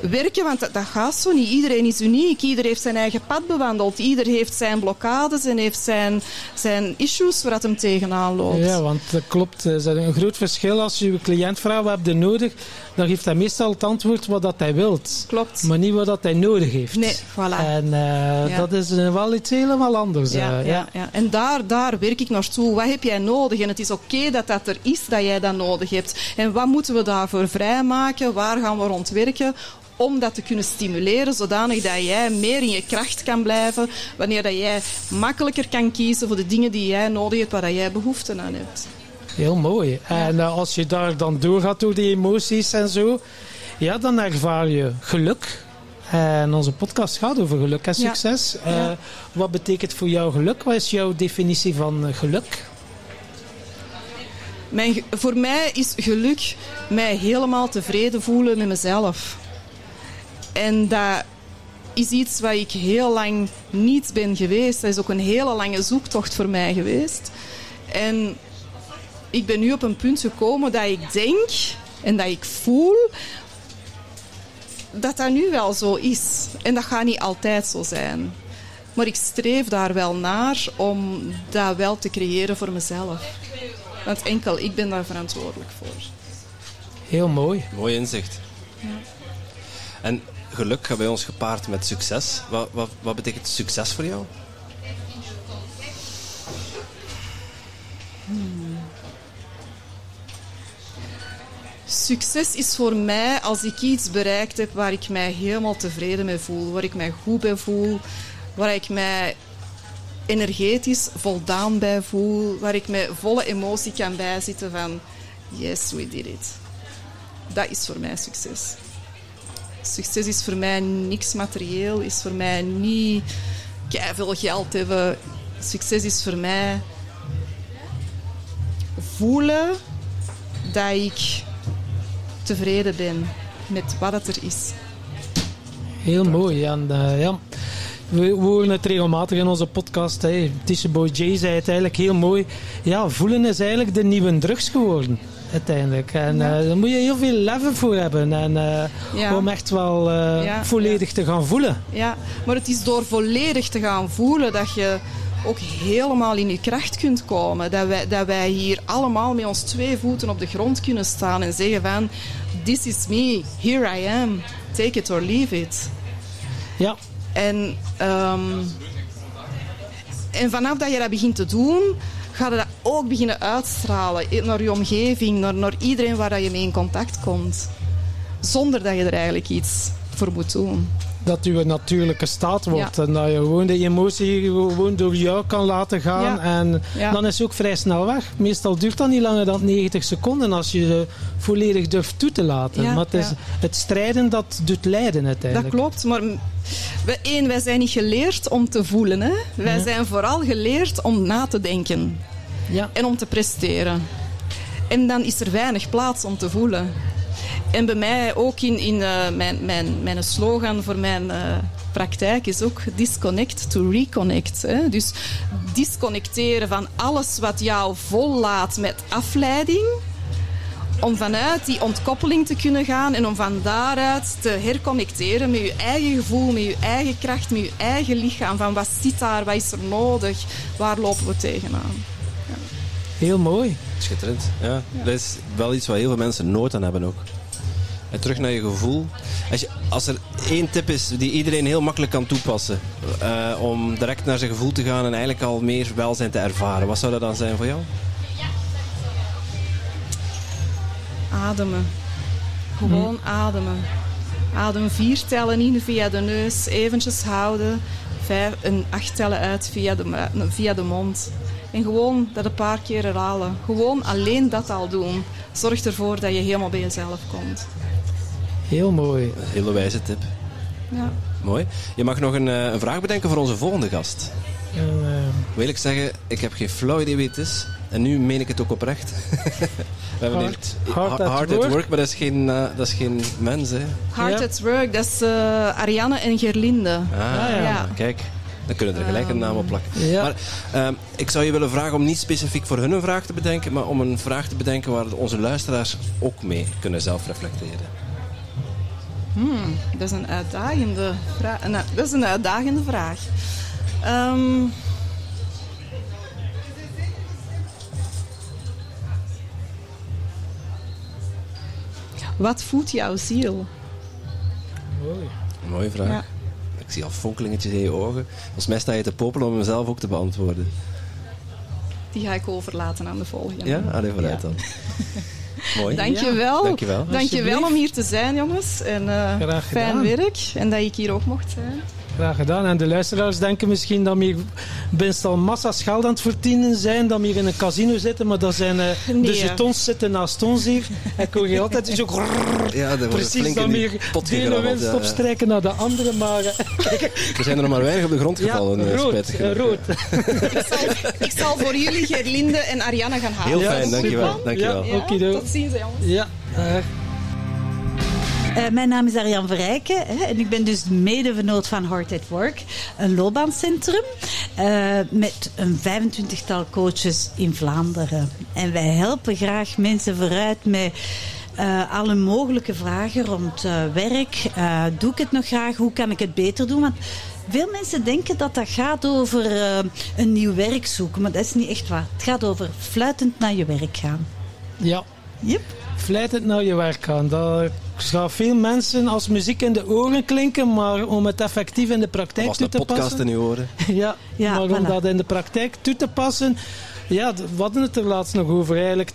werken, want dat, gaat zo niet. Iedereen is uniek, ieder heeft zijn eigen pad bewandeld, ieder heeft zijn blokkades en heeft zijn, zijn issues waar het hem tegenaan loopt. Ja, want dat klopt. Er is een groot verschil als je je cliënt vraagt nodig. Dan geeft hij meestal het antwoord wat dat hij wilt. Klopt. Maar niet wat dat hij nodig heeft. Nee, voilà. En eh, Ja. dat is wel iets helemaal anders. Ja, eh, ja, ja. En daar, daar werk ik naartoe. Wat heb jij nodig? En het is oké dat dat er is, dat jij dat nodig hebt. En wat moeten we daarvoor vrijmaken? Waar gaan we rond werken? Om dat te kunnen stimuleren, zodanig dat jij meer in je kracht kan blijven. Wanneer dat jij makkelijker kan kiezen voor de dingen die jij nodig hebt, waar dat jij behoefte aan hebt. Heel mooi. En eh, als je daar dan doorgaat door die emoties en zo, ja, dan ervaar je geluk. En onze podcast gaat over geluk en succes. Eh, Ja. wat betekent voor jou geluk? Wat is jouw definitie van eh, geluk? Mijn, voor mij is geluk mij helemaal tevreden voelen met mezelf. En dat is iets wat ik heel lang niet ben geweest. Dat is ook een hele lange zoektocht voor mij geweest. En ik ben nu op een punt gekomen dat ik denk en dat ik voel dat dat nu wel zo is. En dat gaat niet altijd zo zijn. Maar ik streef daar wel naar om dat wel te creëren voor mezelf. Want enkel ik ben daar verantwoordelijk voor. Heel mooi. Mooi inzicht. En geluk gaat bij ons gepaard met succes. Wat, wat, wat betekent succes voor jou? Succes is voor mij als ik iets bereikt heb waar ik mij helemaal tevreden mee voel, waar ik mij goed bij voel, waar ik mij energetisch voldaan bij voel, waar ik met volle emotie kan bijzitten van yes, we did it. Dat is voor mij succes. Succes is voor mij niks materieel, is voor mij niet veel geld hebben. Succes is voor mij voelen dat ik tevreden ben met wat het er is. Heel mooi. En, eh, ja. We horen het regelmatig in onze podcast. Tisha Boy J zei het eigenlijk heel mooi. Ja, voelen is eigenlijk de nieuwe drugs geworden. Uiteindelijk. En Ja. eh, daar moet je heel veel leven voor hebben. En, eh, Ja. Om echt wel Ja, volledig te gaan voelen. Ja, maar het is door volledig te gaan voelen dat je ook helemaal in je kracht kunt komen. Dat wij, dat wij hier allemaal met ons twee voeten op de grond kunnen staan en zeggen van... This is me, here I am, take it or leave it. Ja, En, ehm, en vanaf dat je dat begint te doen, ga je dat ook beginnen uitstralen naar je omgeving, naar, naar iedereen waar dat je mee in contact komt. Zonder dat je er eigenlijk iets voor moet doen. Dat uw natuurlijke staat wordt. Ja. En dat je gewoon de emotie gewoon door jou kan laten gaan. Ja. En Ja. dan is het ook vrij snel weg. Meestal duurt dat niet langer dan 90 seconden als je ze volledig durft toe te laten. Maar het, is het strijden dat doet lijden Dat uiteindelijk. klopt, maar één, wij zijn niet geleerd om te voelen. Hè? Wij zijn vooral geleerd om na te denken Ja, en om te presteren. En dan is er weinig plaats om te voelen. En bij mij ook in, in eh, mijn, mijn, mijn slogan voor mijn eh, praktijk is ook disconnect to reconnect. Hè? Dus disconnecteren van alles wat jou vollaat met afleiding. Om vanuit die ontkoppeling te kunnen gaan en om van daaruit te herconnecteren met je eigen gevoel, met je eigen kracht, met je eigen lichaam. Van wat zit daar, wat is er nodig, waar lopen we tegenaan. heel mooi. Schitterend. Ja. Dat is wel iets waar heel veel mensen nood aan hebben ook. En terug naar je gevoel. Als, je, als er één tip is die iedereen heel makkelijk kan toepassen eh, om direct naar zijn gevoel te gaan en eigenlijk al meer welzijn te ervaren, wat zou dat dan zijn voor jou? Ademen. Gewoon ademen. Adem vier tellen in via de neus, eventjes houden. Vijf, en acht tellen uit via de, via de mond. En gewoon dat een paar keer herhalen. Gewoon alleen dat al doen. Zorgt ervoor dat je helemaal bij jezelf komt. Heel mooi. Een hele wijze tip. Ja. Mooi. Je mag nog een, eh, een vraag bedenken voor onze volgende gast. En, eh, Wil ik zeggen, ik heb geen flauw idee wie het is. En nu meen ik het ook oprecht. We hebben Hard- hard at hard at work. work, maar dat is geen, eh, dat is geen mens. Hè. Hard Ja. at work, dat is eh, Ariane en Gerlinde. Ah, ja. Ja. kijk. Dan kunnen we er gelijk een naam op plakken. ja. Maar ehm, ik zou je willen vragen om niet specifiek voor hun een vraag te bedenken, maar om een vraag te bedenken waar onze luisteraars ook mee kunnen zelf reflecteren. Hmm, dat is een uitdagende vraag. Dat is een uitdagende vraag. Ehm, Wat voedt jouw ziel? Mooi. Mooie vraag. Ja. Ik zie al fonkelingetjes in je ogen. Volgens mij sta je te popelen om hem zelf ook te beantwoorden. Die ga ik overlaten aan de volgende. Ja? Allee, vooruit dan. Mooi. Dankjewel. Dankjewel. Dankjewel om hier te zijn, jongens. En eh, Graag fijn werk. En dat ik hier ook mocht zijn. Graag gedaan. En de luisteraars denken misschien dat we hier best al massa's geld aan het verdienen zijn, dat we hier in een casino zitten, maar dat zijn eh, de jetons zitten naast ons hier. Ik hoor je altijd zo Ja, precies dat pot de ene winst ja, ja. opstrijken naar de andere, maar eh, Er zijn er nog maar weinig op de grond ja, gevallen. eh, rood, spijtig rood. Ik zal, ik zal voor jullie Gerlinde en Ariane gaan halen. Heel Ja, fijn, dankjewel. dankjewel. Ja. Okido. Tot ziens, jongens. Ja, eh, Eh, mijn naam is Arjan Verrijken hè, en ik ben dus mede-vernoot van Heart at Work, een loopbaancentrum eh, met een 25-tal coaches in Vlaanderen. En wij helpen graag mensen vooruit met eh, alle mogelijke vragen rond werk. Doe ik het nog graag? Hoe kan ik het beter doen? Want veel mensen denken dat dat gaat over een nieuw werk zoeken, maar dat is niet echt waar. Het gaat over fluitend naar je werk gaan. ja. Yep. Vlijtend naar je werk gaan. Dat gaat veel mensen als muziek in de oren klinken, maar om het effectief in de praktijk toe een te podcast passen. in uw oren? Ja, Ja, maar om dat in de praktijk toe te passen. Ja, we hadden het er laatst nog over. Eigenlijk 80%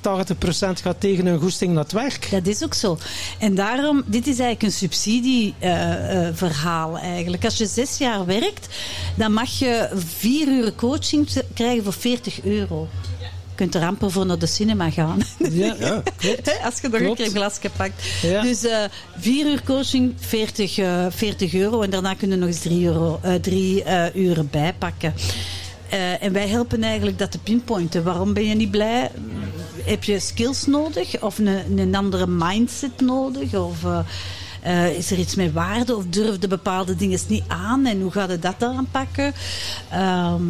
gaat tegen hun goesting naar het werk. Dat is ook zo. En daarom, dit is eigenlijk een subsidieverhaal eigenlijk. Als je zes jaar werkt, dan mag je vier uur coaching krijgen voor 40 euro. Je kunt er amper voor naar de cinema gaan. Ja, Ja. Hè, Als je nog een Klopt. keer een glasje pakt. Ja. Dus eh, vier uur coaching, 40, eh, 40 euro. En daarna kun je nog eens drie, euro, eh, drie eh, uren bijpakken. Eh, en wij helpen eigenlijk dat te pinpointen. Waarom ben je niet blij? Heb je skills nodig? Of een, een andere mindset nodig? Of eh, eh, is er iets met waarde? Of durfde bepaalde dingen niet aan? En hoe gaat je dat dan aanpakken? Ehm,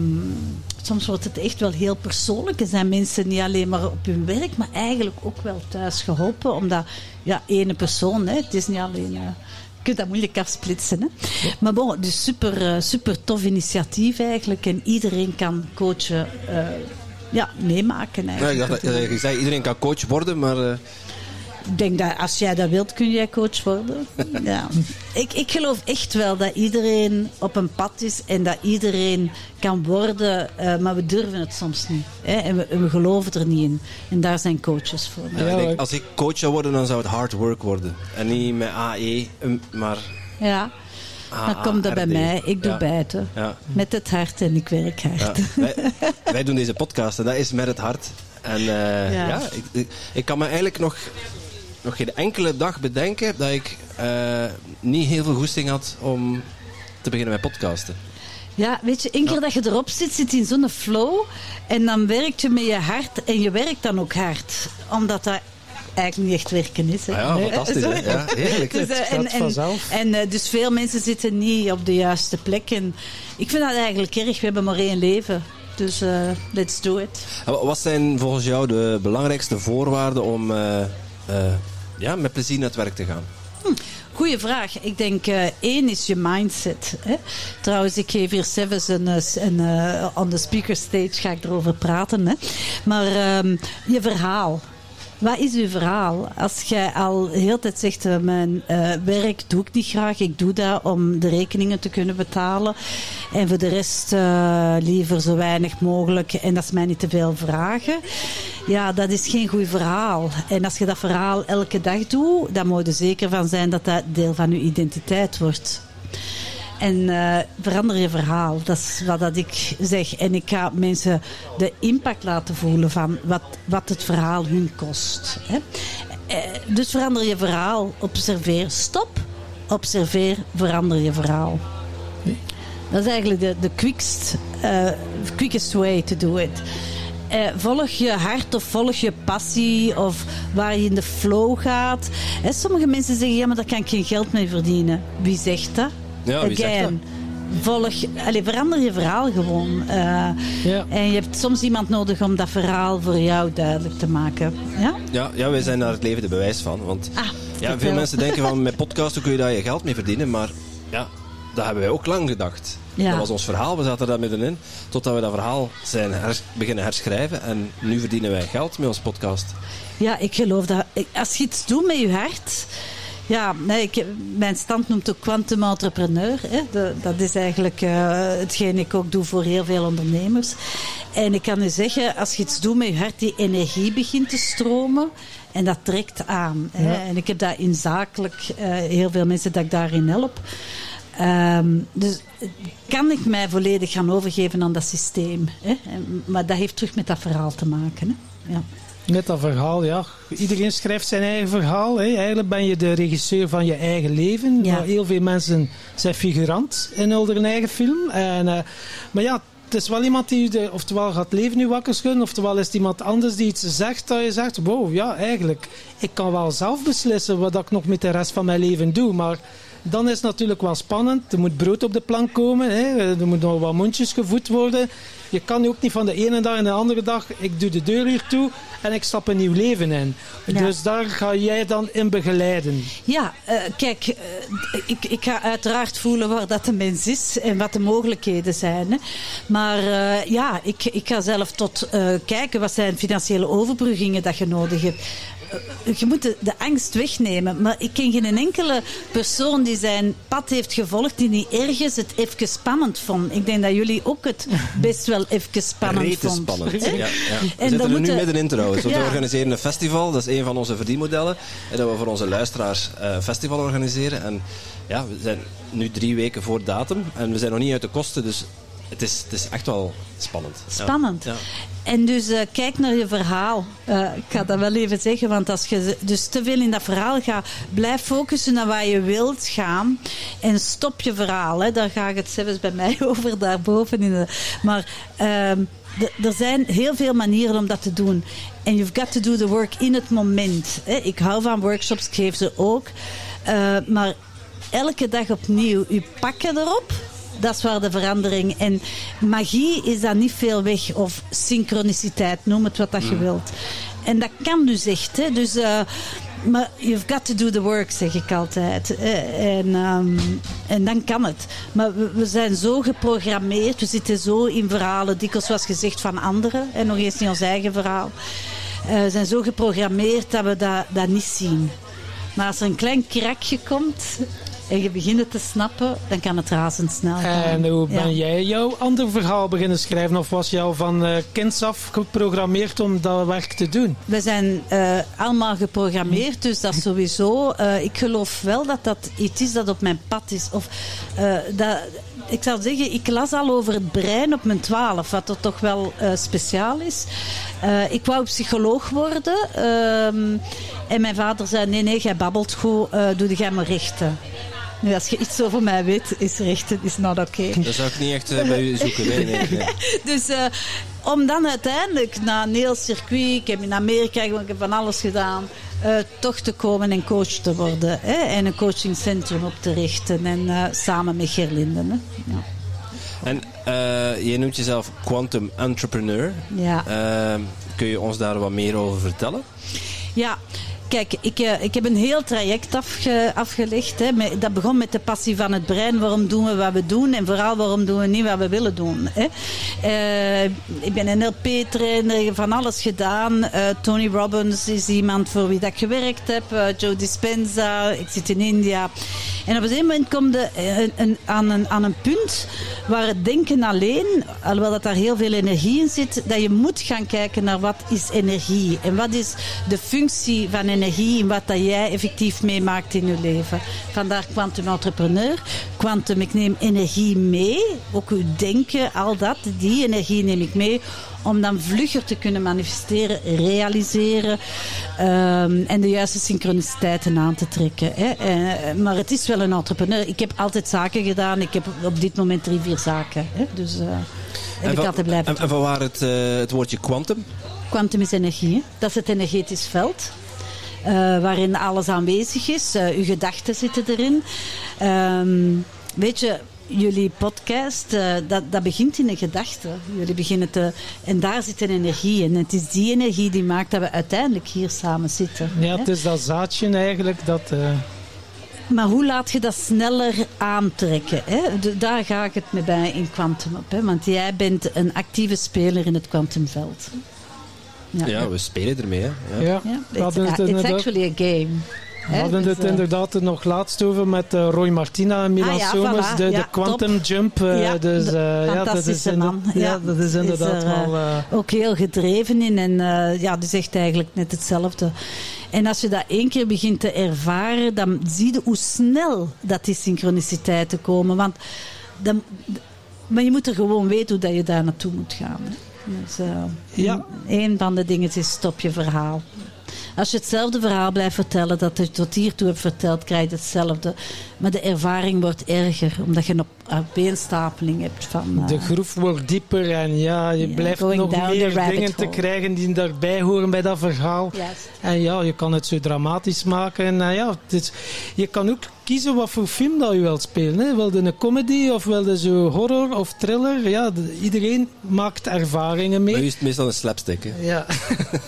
soms wordt het echt wel heel persoonlijk. Er zijn mensen niet alleen maar op hun werk, maar eigenlijk ook wel thuis geholpen. Omdat, ja, ene persoon, hè, het is niet alleen... eh, je kunt dat moeilijk afsplitsen. Hè? Maar bon, dus super, eh, super tof initiatief eigenlijk. En iedereen kan coachen, eh, ja, meemaken Ja, ik eigenlijk. dacht zei iedereen kan coach worden, maar Ik denk dat als jij dat wilt, kun jij coach worden. Ja. Ik, ik geloof echt wel dat iedereen op een pad is en dat iedereen kan worden, eh, maar we durven het soms niet. Hè? En, we, en we geloven er niet in. En daar zijn coaches voor. ja, ik denk, als ik coach zou worden, dan zou het hard work worden. En niet met AE, um, maar Ja, dan komt dat bij mij. Ik doe Ja. bijten. Ja. Met het hart en ik werk hard. Ja, wij, wij doen deze podcast en dat is met het hart. En eh, Ja. ja, ik, ik, ik kan me eigenlijk nog, nog geen enkele dag bedenken dat ik eh, niet heel veel goesting had om te beginnen met podcasten. Ja, weet je, één keer dat je erop zit, zit je in zo'n flow. En dan werk je met je hart. En je werkt dan ook hard. Omdat dat eigenlijk niet echt werken is. Hè? Ah ja, Nee, fantastisch. Hè? Ja, heerlijk. Dus, Het en, gaat en, vanzelf. en eh, dus veel mensen zitten niet op de juiste plek. En ik vind dat eigenlijk erg. We hebben maar één leven. Dus eh, let's do it. Wat zijn volgens jou de belangrijkste voorwaarden om eh, eh, ja, met plezier naar het werk te gaan? Goeie vraag. Ik denk eh, één is je mindset. Hè? Trouwens, ik geef hier Sevens een, eh, een, eh, on the speaker stage ga ik erover praten. Hè? Maar ehm, je verhaal. Wat is uw verhaal? Als jij al de hele tijd zegt, eh, mijn eh, werk doe ik niet graag, ik doe dat om de rekeningen te kunnen betalen. En voor de rest eh, liever zo weinig mogelijk en dat is mij niet te veel vragen. Ja, dat is geen goed verhaal. En als je dat verhaal elke dag doet, dan moet je er zeker van zijn dat dat deel van je identiteit wordt. En eh, verander je verhaal. Dat is wat dat ik zeg. En ik ga mensen de impact laten voelen van wat, wat het verhaal hun kost. Hè. Eh, dus verander je verhaal. Observeer. Stop. Observeer. Verander je verhaal. Dat is eigenlijk de, de eh, quickest way to do it. Volg je hart of volg je passie of waar je in de flow gaat. Hè, sommige mensen zeggen, ja, maar daar kan ik geen geld mee verdienen. Wie zegt dat? Ja, wie zegt Again. Volg, allez, verander je verhaal gewoon. Eh, Ja. En je hebt soms iemand nodig om dat verhaal voor jou duidelijk te maken. Ja? Ja, ja, wij zijn daar het levende bewijs van. Want Ah, ja, veel mensen denken van met podcasten kun je daar je geld mee verdienen. Maar ja, dat hebben wij ook lang gedacht. Ja. Dat was ons verhaal, we zaten daar middenin. Totdat we dat verhaal zijn hers- beginnen herschrijven. En nu verdienen wij geld met onze podcast. Ja, ik geloof dat. Als je iets doet met je hart. Ja, nee, ik, mijn stand noemt ook quantum entrepreneur. Hè. De- dat is eigenlijk eh, hetgeen ik ook doe voor heel veel ondernemers. En ik kan u zeggen, als je iets doet met je hart, die energie begint te stromen. En dat trekt aan. Hè. En ik heb dat in zakelijk eh, heel veel mensen dat ik daarin help. Ehm, dus kan ik mij volledig gaan overgeven aan dat systeem. Hè? Maar dat heeft terug met dat verhaal te maken. Hè? Ja. Net dat verhaal, ja. Iedereen schrijft zijn eigen verhaal. Hè. Eigenlijk ben je de regisseur van je eigen leven. Ja. Maar heel veel mensen zijn figurant in hun eigen film. En, eh, maar ja, het is wel iemand die oftewel gaat leven nu wakker schudden, oftewel is het iemand anders die iets zegt dat je zegt, wow, ja, eigenlijk, ik kan wel zelf beslissen wat ik nog met de rest van mijn leven doe. Maar dan is het natuurlijk wel spannend. Er moet brood op de plank komen. Hè. Er moeten nog wat mondjes gevoed worden. Je kan ook niet van de ene dag en de andere dag, ik doe de deur hier toe en ik stap een nieuw leven in. Ja. Dus daar ga jij dan in begeleiden. Ja, eh, kijk, eh, ik, ik ga uiteraard voelen waar dat de mens is en wat de mogelijkheden zijn. Hè. Maar eh, ja, ik, ik ga zelf tot kijken wat zijn financiële overbruggingen dat je nodig hebt. Eh, Je moet de, de angst wegnemen. Maar ik ken geen enkele persoon die zijn pad heeft gevolgd die niet ergens het even spannend vond. Ik denk dat jullie ook het best wel even spannend Rete vond. spannend. Ja, ja. We En zitten er nu middenin trouwens. Want Ja. We organiseren een festival. Dat is een van onze verdienmodellen. En dat we voor onze luisteraars eh, een festival organiseren. En ja, we zijn nu drie weken voor datum. En we zijn nog niet uit de kosten. Dus het is, het is echt wel spannend. Spannend. Ja. En dus eh, kijk naar je verhaal. Eh, ik ga dat wel even zeggen, want als je dus te veel in dat verhaal gaat, blijf focussen naar waar je wilt gaan en stop je verhaal. Hè. Daar gaat het zelfs bij mij over, daarboven. In de, maar ehm, er zijn heel veel manieren om dat te doen. En you've got to do the work in het moment. Hè. Ik hou van workshops, ik geef ze ook. Eh, maar elke dag opnieuw, u pakken erop. Dat is waar de verandering. En magie is dan niet veel weg. Of synchroniciteit, noem het wat dat je wilt. En dat kan dus echt. Hè. Dus, eh, maar you've got to do the work, zeg ik altijd. Eh, En, ehm, en dan kan het. Maar we, we zijn zo geprogrammeerd. We zitten zo in verhalen, dikwijls zoals gezegd, van anderen. En nog eens niet ons eigen verhaal. Eh, we zijn zo geprogrammeerd dat we dat, dat niet zien. Maar als er een klein krakje komt en je begint het te snappen, dan kan het razendsnel gaan. En hoe Ja. ben jij jouw ander verhaal beginnen schrijven? Of was al van eh kinds af geprogrammeerd om dat werk te doen? We zijn eh, allemaal geprogrammeerd, dus dat sowieso. Eh, ik geloof wel dat dat iets is dat op mijn pad is. Of, dat, ik zou zeggen, ik las al over het brein op mijn twaalf, wat er toch wel speciaal is. Ik wou psycholoog worden. ehm, en mijn vader zei, nee, nee, jij babbelt goed, doe jij maar rechten. Nu, als je iets over mij weet, is rechten is not oké. Dat zou ik niet echt eh, bij u zoeken. Nee, nee, nee. Dus eh, om dan uiteindelijk na een heel circuit, ik heb in Amerika gewoon, ik heb van alles gedaan, eh, toch te komen en coach te worden. Hè, en een coachingcentrum op te richten. En samen met Gerlinden. Hè. Ja. En je noemt jezelf quantum entrepreneur. Ja. Kun je ons daar wat meer over vertellen? Ja, kijk, ik, eh, ik heb een heel traject afge, afgelegd. Hè. Dat begon met de passie van het brein. Waarom doen we wat we doen? En vooral waarom doen we niet wat we willen doen? Hè. Eh, ik ben NLP-trainer, van alles gedaan. Eh, Tony Robbins is iemand voor wie dat ik gewerkt heb. Joe Dispenza, ik zit in India. En op een gegeven moment kom je een, een, aan, een, aan een punt waar het denken alleen, alhoewel dat daar heel veel energie in zit, dat je moet gaan kijken naar wat is energie en wat is de functie van energie in wat dat jij effectief meemaakt in je leven. Vandaar quantum entrepreneur. Quantum, ik neem energie mee, ook uw denken, al dat, die energie neem ik mee om dan vlugger te kunnen manifesteren, realiseren ehm, en de juiste synchroniciteiten aan te trekken. Hè. Eh, maar het is wel een entrepreneur. Ik heb altijd zaken gedaan. Ik heb op dit moment drie, vier zaken. Hè. Dus eh heb ik van, altijd blijven en, en van waar het, eh, het woordje quantum? Quantum is energie. Hè? Dat is het energetisch veld. Eh, waarin alles aanwezig is. Eh, uw gedachten zitten erin. Ehm, weet je, jullie podcast, eh, dat, dat begint in een gedachte. Jullie beginnen te... En daar zit een energie in. En het is die energie die maakt dat we uiteindelijk hier samen zitten. Ja, hè? het is dat zaadje eigenlijk dat... maar hoe laat je dat sneller aantrekken? Hè? De- daar ga ik het mee bij in Quantum op. Hè? Want jij bent een actieve speler in het kwantumveld. Ja, we spelen ermee. Hè. Ja. Ja, Ja, it's, actually a game. we hadden dus, het inderdaad er nog laatst over met eh, Roy Martina en Milan Ah ja, Somers, voilà. de, de Ja, quantum top. jump. eh, Ja, dus, de eh, ja, dat is man. Ja, Ja, dat is inderdaad is er, wel... eh, ook heel gedreven in. En uh, ja, die zegt eigenlijk net hetzelfde. En als je dat één keer begint te ervaren, dan zie je hoe snel dat die synchroniciteiten komen. Want dan, maar je moet er gewoon weten hoe dat je daar naartoe moet gaan. Hè. Dus, uh, Ja. Een van de dingen is stop je verhaal. Als je hetzelfde verhaal blijft vertellen dat je tot hiertoe hebt verteld, krijg je hetzelfde. Maar de ervaring wordt erger, omdat je een opeenstapeling hebt van... Uh, de groef wordt dieper en ja, je blijft nog meer dingen te krijgen die daarbij horen bij dat verhaal. En ja, je kan het zo dramatisch maken. En eh, ja, het is- je kan ook kiezen wat voor film dat je wilt spelen. Hè. Wilde een comedy of wilde zo horror of thriller? Ja, de- iedereen maakt ervaringen mee. Maar u is het meestal een slapstick. Hè. Ja.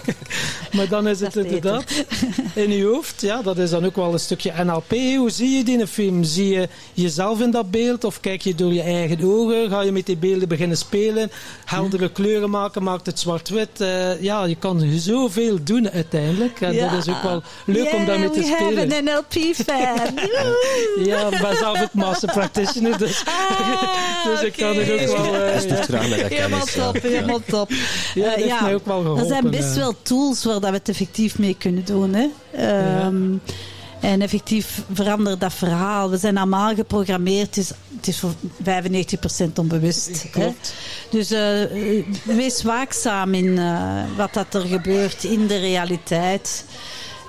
maar dan is het inderdaad in je hoofd. Ja, dat is dan ook wel een stukje NLP. Hoe zie je die in een film? Zie je jezelf in dat beeld of kijk je door je eigen ogen? Ga je met die beelden beginnen spelen? Heldere kleuren maken? Maakt het zwart-wit? Eh, ja, je kan zoveel doen uiteindelijk. En dat is ook wel leuk om daarmee te we spelen. have an NLP-fan. Ja, ik ben zelf ook master practitioner, dus, Ah, dus ik kan er ook wel... eh, dat Helemaal ja. top, helemaal top. Ja, dat Eh, heeft mij ook wel geholpen. Er zijn best wel tools waar dat we het effectief mee kunnen doen. Hè? Ehm, En effectief veranderen dat verhaal. We zijn allemaal geprogrammeerd. Het is, het is voor 95% onbewust. Hè? Dus eh, eh, wees waakzaam in eh, wat dat er gebeurt in de realiteit.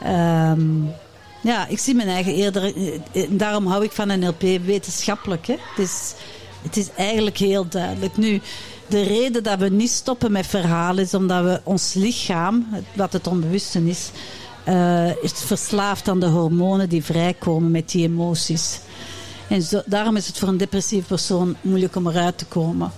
Ehm, ja, ik zie mijn eigen eerder. Daarom hou ik van NLP wetenschappelijk. Hè? Het, is, het is eigenlijk heel duidelijk. Nu, de reden dat we niet stoppen met verhalen is omdat we ons lichaam, wat het onbewuste is, eh, is verslaafd aan de hormonen die vrijkomen met die emoties. En zo, daarom is het voor een depressieve persoon moeilijk om eruit te komen.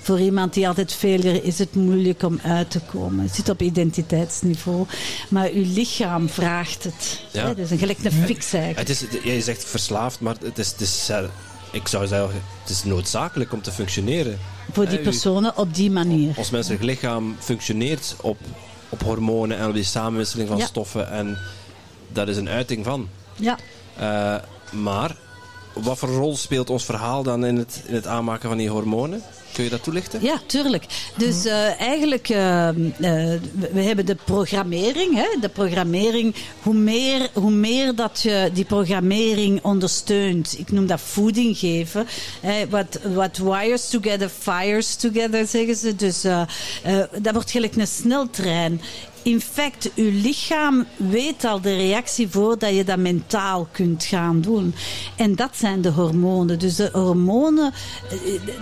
Voor iemand die altijd failure is het moeilijk om uit te komen. Het zit op identiteitsniveau. Maar uw lichaam vraagt het. Ja. Dat is een gelijk een fix eigenlijk. Het is, je zegt verslaafd, maar het is, het is, eh, ik zou zeggen, het is noodzakelijk om te functioneren. Voor die personen op die manier. Ons menselijk lichaam functioneert op, op hormonen en op die samenwisseling van Ja. stoffen. En dat is een uiting van. Ja. Eh, maar wat voor rol speelt ons verhaal dan in het, in het aanmaken van die hormonen? Kun je dat toelichten? Ja, tuurlijk. Dus eh, eigenlijk, eh, eh, we- hebben de programmering. Hè? De programmering, hoe meer, hoe meer dat je die programmering ondersteunt. Ik noem dat voeding geven. Hè? Wat, wat wires together, fires together, zeggen ze. Dus dat wordt gelijk een sneltrein. In fact, uw lichaam weet al de reactie voordat je dat mentaal kunt gaan doen. En dat zijn de hormonen. Dus de hormonen, eh,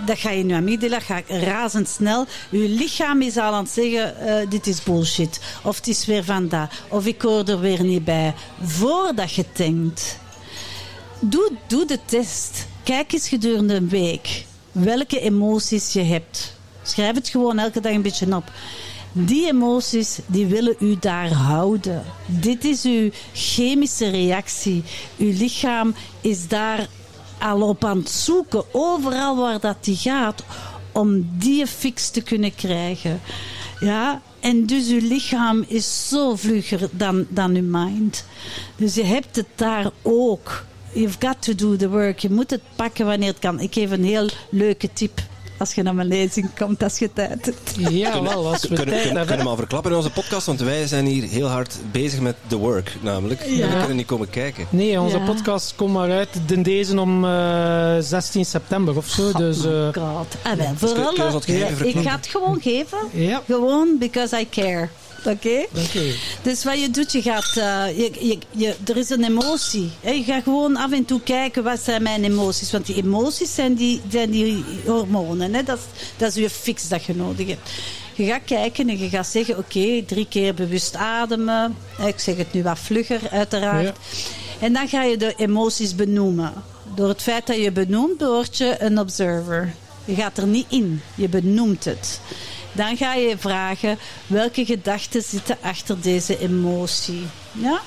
dat ga je nu amygdala, gaat razendsnel. Uw lichaam is al aan het zeggen, eh, dit is bullshit. Of het is weer van dat. Of ik hoor er weer niet bij. Voordat je denkt. Doe, doe de test. Kijk eens gedurende een week welke emoties je hebt. Schrijf het gewoon elke dag een beetje op. Die emoties die willen u daar houden. Dit is uw chemische reactie. Uw lichaam is daar al op aan het zoeken, overal waar dat die gaat, om die fix te kunnen krijgen. Ja, en dus uw lichaam is zo vlugger dan, dan uw mind. Dus je hebt het daar ook. You've got to do the work. Je moet het pakken wanneer het kan. Ik geef een heel leuke tip als je naar mijn lezing komt, als je tijd hebt. Ja, wel, als we kunnen, tijd kunnen, hebben. kunnen we al verklappen in onze podcast, want wij zijn hier heel hard bezig met the work, namelijk. Ja. We kunnen niet komen kijken. Nee, onze Ja. podcast komt maar uit de deze om eh, 16 september of zo. Dus oh eh, my god. Ah, wel, kun- vooral, kun je ons wat geheim ik ga het gewoon geven. ja, Gewoon because I care. Oké? Dus wat je doet, je gaat, eh, je, je, je, er is een emotie. Hè? Je gaat gewoon af en toe kijken, wat zijn mijn emoties? Want die emoties zijn die, zijn die hormonen. Hè? Dat, is, dat is je fix dat je nodig hebt. Je gaat kijken en je gaat zeggen, oké, drie keer bewust ademen. Ik zeg het nu wat vlugger, uiteraard. Ja. En dan ga je de emoties benoemen. Door het feit dat je benoemt, word je een observer. Je gaat er niet in, je benoemt het. Dan ga je vragen welke gedachten zitten achter deze emotie. Ja?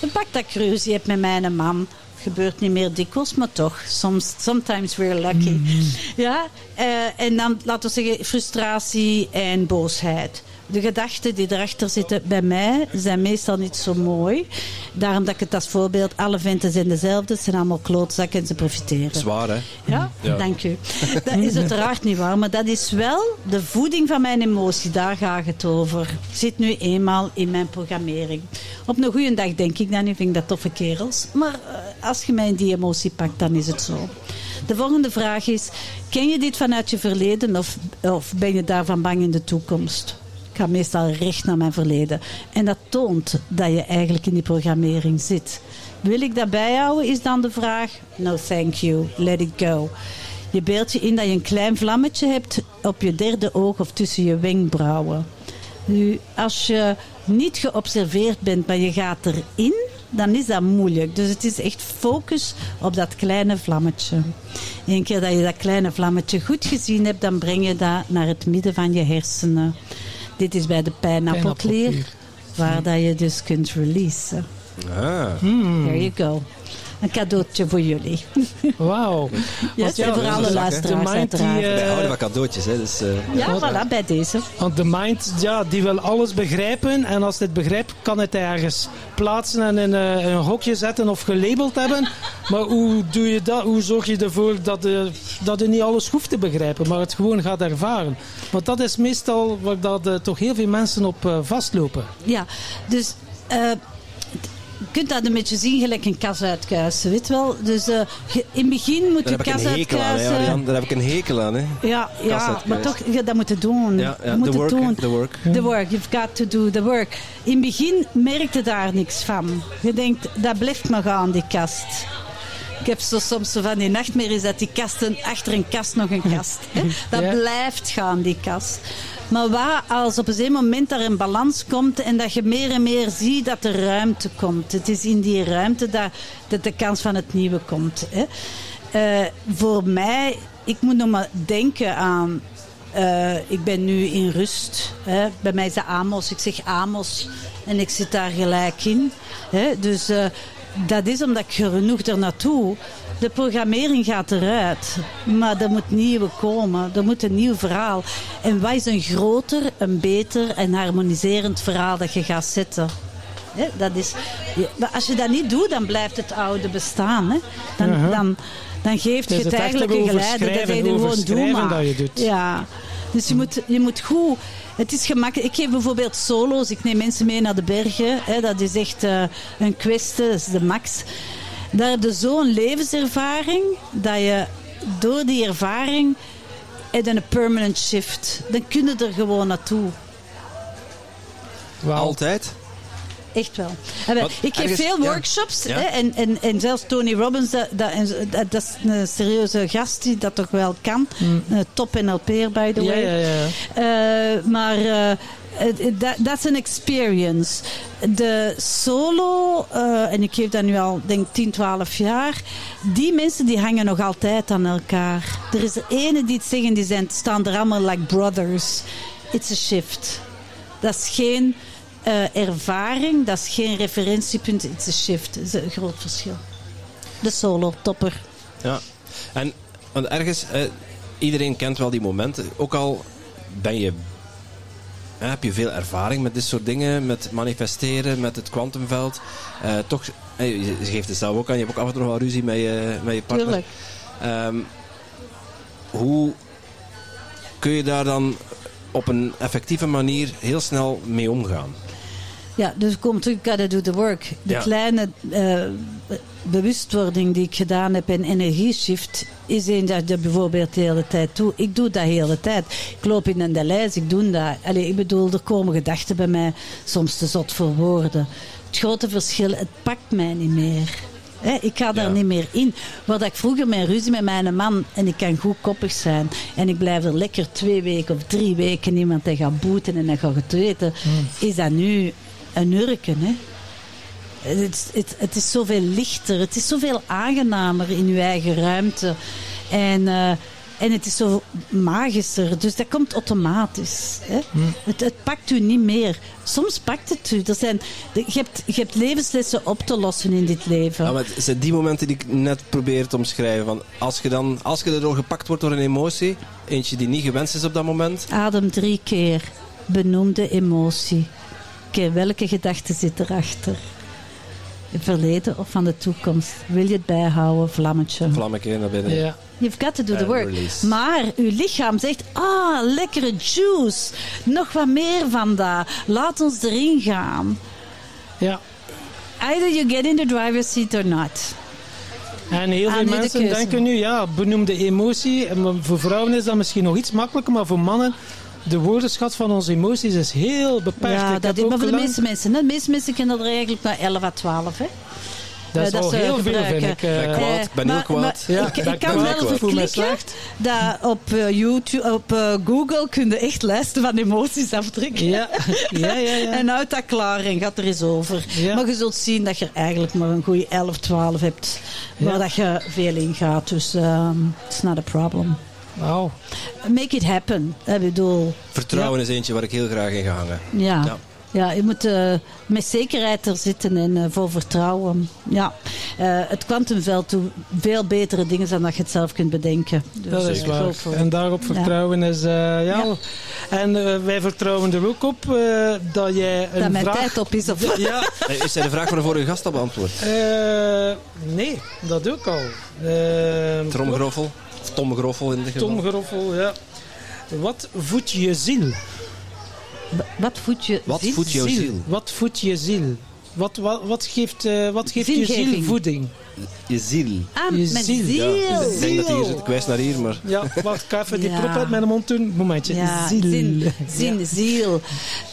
Dan pak dat hebt met mijn man. gebeurt niet meer dikwijls, maar toch. Soms, sometimes we're lucky. Ja, eh, en dan laten we zeggen frustratie en boosheid. De gedachten die erachter zitten bij mij zijn meestal niet zo mooi. Daarom dat ik het als voorbeeld, alle venten zijn dezelfde, het zijn allemaal klootzakken en ze profiteren. Zwaar, hè? Ja, Ja. dank u. Dat is uiteraard niet waar, maar dat is wel de voeding van mijn emotie. Daar gaat het over. Zit nu eenmaal in mijn programmering. Op een goede dag denk ik dan, nu vind ik dat toffe kerels. Maar eh, als je mij in die emotie pakt, dan is het zo. De volgende vraag is, ken je dit vanuit je verleden of, of ben je daarvan bang in de toekomst? Ga meestal recht naar mijn verleden. En dat toont dat je eigenlijk in die programmering zit. Wil ik dat bijhouden, is dan de vraag: no thank you, let it go. Je beeldt je in dat je een klein vlammetje hebt op je derde oog of tussen je wenkbrauwen. Nu, als je niet geobserveerd bent, maar je gaat erin, dan is dat moeilijk. Dus het is echt focus op dat kleine vlammetje. Eén keer dat je dat kleine vlammetje goed gezien hebt, dan breng je dat naar het midden van je hersenen. Dit is bij de pijnappelklier, waar dat je dus kunt releasen. Ah. There you go. Een cadeautje voor jullie. Wauw. Yes, ja, voor alle hè. luisteraars mind die, uiteraard. eh, Wij houden van cadeautjes, hè? Dus, eh, ja, voilà, bij deze. Want de mind, ja, die wil alles begrijpen. En als het begrijpt, kan het ergens plaatsen en in eh, een hokje zetten of gelabeld hebben. Maar hoe doe je dat? Hoe zorg je ervoor dat je, dat je niet alles hoeft te begrijpen, maar het gewoon gaat ervaren? Want dat is meestal waar dat, eh, toch heel veel mensen op vastlopen. Ja, dus eh, je kunt dat een beetje zien gelijk een kas uitkuisen, weet wel. Dus eh, in het begin moet je kas aan, hè, uitkuisen. Ariane. Daar heb ik een hekel aan, hè? Ja, ja maar toch, je dat moet je doen. Ja, ja je moet the work, doen. the work. The work, you've got to do the work. In het begin merkte daar niks van. Je denkt, dat blijft maar gaan, die kast. Ik heb zo soms zo van die nachtmerries dat die kasten achter een kast nog een kast. Hè? Dat Ja. blijft gaan, die kast. Maar wat als op een zeker moment daar een balans komt en dat je meer en meer ziet dat er ruimte komt. Het is in die ruimte dat, dat de kans van het nieuwe komt. Hè? Eh, voor mij, ik moet nog maar denken aan eh, ik ben nu in rust. Hè. Bij mij is dat Amos. Ik zeg Amos en ik zit daar gelijk in. Hè. Dus eh, dat is omdat ik genoeg er naartoe. De programmering gaat eruit, maar er moet nieuwe komen. Er moet een nieuw verhaal. En wat is een groter, een beter en harmoniserend verhaal dat je gaat zetten? Dat is, maar als je dat niet doet, dan blijft het oude bestaan. Hè. Dan, dan, dan geeft je Dus het het eigenlijk een geleide. Dat je gewoon doet maar. dat je doet. Ja. Dus je moet, je moet goed... Het is gemakkelijk. Ik geef bijvoorbeeld solo's. Ik neem mensen mee naar de bergen. Hè. Dat is echt eh, een kwestie. Dat is de max. Daar heb je zo'n levenservaring dat je door die ervaring heb je een permanent shift. Dan kun je er gewoon naartoe. Wauw. Altijd? Echt wel. Wat, ik geef ergens- veel workshops. Ja. Hè, en, en, en zelfs Tony Robbins, dat, dat, dat, dat is een serieuze gast die dat toch wel kan. Eh, top NLP'er, by the Ja, way. ja, ja. Eh, maar eh, het- dat dat is een experience. De solo, eh, en ik geef dat nu al denk 10, 12 jaar, die mensen die hangen nog altijd aan elkaar. Er is er ene die het zeggen, die zijn, staan er allemaal like brothers. It's a shift. Dat is geen eh, ervaring, dat is geen referentiepunt, it's a shift. Dat is een groot verschil. De solo, topper. Ja. En want ergens, eh, iedereen kent wel die momenten. Ook al ben je, eh, heb je veel ervaring met dit soort dingen, met manifesteren, met het kwantumveld. eh, toch, eh, je geeft het zelf ook aan, je hebt ook af en toe nog wel ruzie met je, met je partner. Tuurlijk. Ehm, hoe kun je daar dan op een effectieve manier heel snel mee omgaan? Ja, dus ik kom terug, gotta do the work. De Ja. kleine eh, bewustwording die ik gedaan heb in energieshift, is een dat je bijvoorbeeld de hele tijd doet. Ik doe dat de hele tijd. Ik loop in een delijs, ik doe dat. Allee, ik bedoel, er komen gedachten bij mij, soms te zot voor woorden. Het grote verschil, het pakt mij niet meer. Ik ga daar Ja. niet meer in. Dat ik vroeger mijn ruzie met mijn man en ik kan goed koppig zijn en ik blijf er lekker twee weken of drie weken niemand te gaan boeten en dan gaat het weten, is dat nu een urken. Hè? Het, het, het is zoveel lichter, het is zoveel aangenamer in je eigen ruimte. En eh, En het is zo magischer, dus dat komt automatisch. Hè? Hm. Het, het pakt u niet meer. Soms pakt het u. Er zijn, je, hebt, je hebt levenslessen op te lossen in dit leven. Ja, maar het zijn die momenten die ik net probeer te omschrijven. Van als, je dan, als je erdoor gepakt wordt door een emotie, eentje die niet gewenst is op dat moment, Adem drie keer. Benoem de emotie. Oké, welke gedachte zit erachter? Het verleden of van de toekomst? Wil je het bijhouden, vlammetje? vlammetje naar binnen. Ja. You've got to do the And work. release. Maar uw lichaam zegt, ah, lekkere juice. Nog wat meer van dat. Laat ons erin gaan. ja. Either you get in the driver's seat or not. En heel veel de mensen denken nu, ja, benoem de emotie. En voor vrouwen is dat misschien nog iets makkelijker, maar voor mannen, de woordenschat van onze emoties is heel beperkt. Ja, Ik dat is, maar voor de meeste mensen. hè. De meeste mensen kennen er eigenlijk maar 11 à 12. Hè? Dat is eh, al ze heel veel, vind ik. eh. Ben kwaad, ik ben maar- heel kwaad. maar Ja, ik, ik kan wel Ik verklikken slecht. dat op eh, YouTube, op eh, Google kun je echt lijsten van emoties afdrukken. Ja, ja, ja. ja. En uit dat klaar en gaat er eens over. Ja. Maar je zult zien dat je er eigenlijk maar een goede 11, 12 hebt. Waar Ja. dat je veel in gaat. Dus ehm it's not a problem. Wauw. Make it happen. Ik bedoel, Vertrouwen is eentje waar ik heel graag in ga hangen. ja. Ja. ja. je moet eh, met zekerheid er zitten en eh, vol vertrouwen. Ja. Eh, het kwantumveld doet veel betere dingen dan dat je het zelf kunt bedenken. Dus Dat is ik waar. En daarop vertrouwen is, eh, ja. Ja. En wij vertrouwen er ook op eh, dat jij een dat mijn vraag... tijd op is. Of... Ja, Hey, Is zij de vraag van de vorige gast al beantwoord? eh, nee, dat ook al. Eh, Tromgeroffel? Of Tom Groffel in dit geval? Tom Geroffel, ja. Wat voedt je ziel? Wat voedt je Wat ziel? voedt jouw ziel? Wat voedt je ziel? Wat, wat, wat geeft, eh, wat geeft je ziel voeding? Je ziel. Ah, Je mijn ziel. ziel. Ja, ik denk dat hij hier zit. Ik wijs naar hier, maar... Ja, wacht, ik ga even die Ja. prop uit mijn mond doen. Momentje. Ja, ziel. zin, zin, ziel.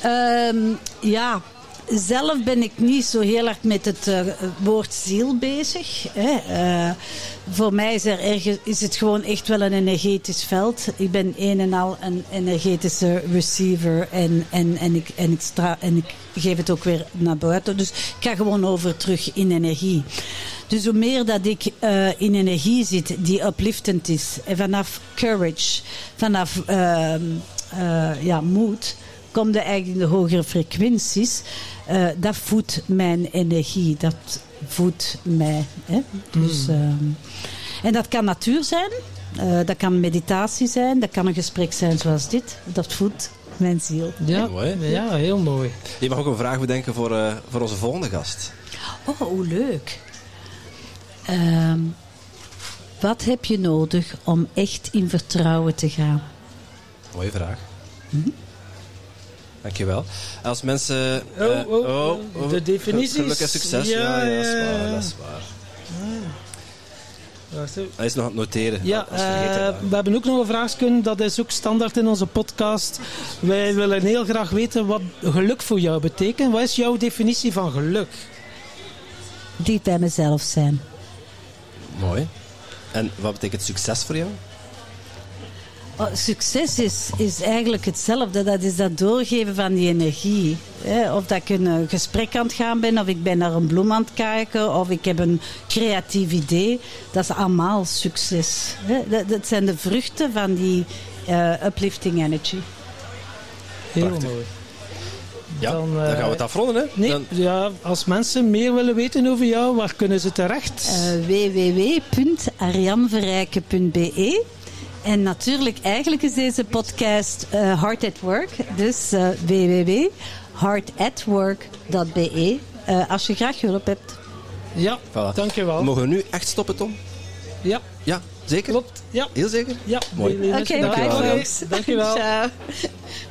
Ehm, ja, zelf ben ik niet zo heel hard met het eh, woord ziel bezig. Hè. Eh, voor mij is, er ergens, is het gewoon echt wel een energetisch veld. Ik ben een en al een energetische receiver en, en, en, ik, en, ik stra en ik geef het ook weer naar buiten. Dus ik ga gewoon over terug in energie. Dus hoe meer dat ik eh, in energie zit die upliftend is, en vanaf courage, vanaf ehm, eh, ja, moed, komt er eigenlijk de hogere frequenties. Eh, dat voedt mijn energie, dat voedt mij. Hè? Dus, ehm, en dat kan natuur zijn, eh, dat kan meditatie zijn, dat kan een gesprek zijn zoals dit. Dat voedt mijn ziel. Ja, Mooi. ja, heel mooi. Je mag ook een vraag bedenken voor, eh, voor onze volgende gast. Oh, hoe leuk. Ehm, wat heb je nodig om echt in vertrouwen te gaan? Mooie vraag. Mhm. Dankjewel. Als mensen... Oh, eh, oh, de definities. Geluk en succes. Ja, Ja, ja, dat is waar. Dat is waar. Hij is nog aan het noteren. Ja, Als we vergeten eh, waren. we hebben ook nog een vraagstuk. Dat is ook standaard in onze podcast. Wij willen heel graag weten wat geluk voor jou betekent. Wat is jouw definitie van geluk? Diep bij mezelf zijn. Mooi. En wat betekent succes voor jou? Oh, succes is, is eigenlijk hetzelfde. Dat is dat doorgeven van die energie. Hè? Of dat ik een eh, gesprek aan het gaan ben, of ik ben naar een bloem aan het kijken, of ik heb een creatief idee. Dat is allemaal succes. Hè? Dat, dat zijn de vruchten van die eh, uplifting energy. Heel Prachtig. mooi. Ja, Dan, dan, eh, gaan we het afronden, hè? Nee, Dan, ja, als mensen meer willen weten over jou, waar kunnen ze terecht? Eh www.arianverrijken.be En natuurlijk, eigenlijk is deze podcast eh Hard at Work. Dus eh www.hardatwork.be Eh, Als je graag hulp hebt. ja, voilà. dankjewel. Mogen we nu echt stoppen, Tom? Ja, Ja, zeker? klopt. Ja, Heel zeker? ja. Mooi. Oké, Oké, Dankjewel, bye folks. Dankjewel. Ciao.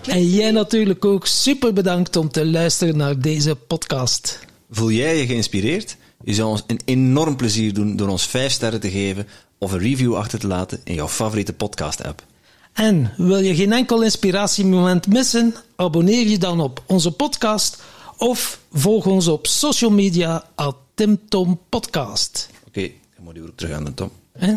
En jij natuurlijk ook super bedankt om te luisteren naar deze podcast. Voel jij je geïnspireerd? Je zou ons een enorm plezier doen door ons 5 sterren te geven of een review achter te laten in jouw favoriete podcast-app. En wil je geen enkel inspiratiemoment missen? Abonneer je dan op onze podcast of volg ons op social media at Tim Tom Podcast. Oké, dan moet je ook terug aan de Tom. Hè?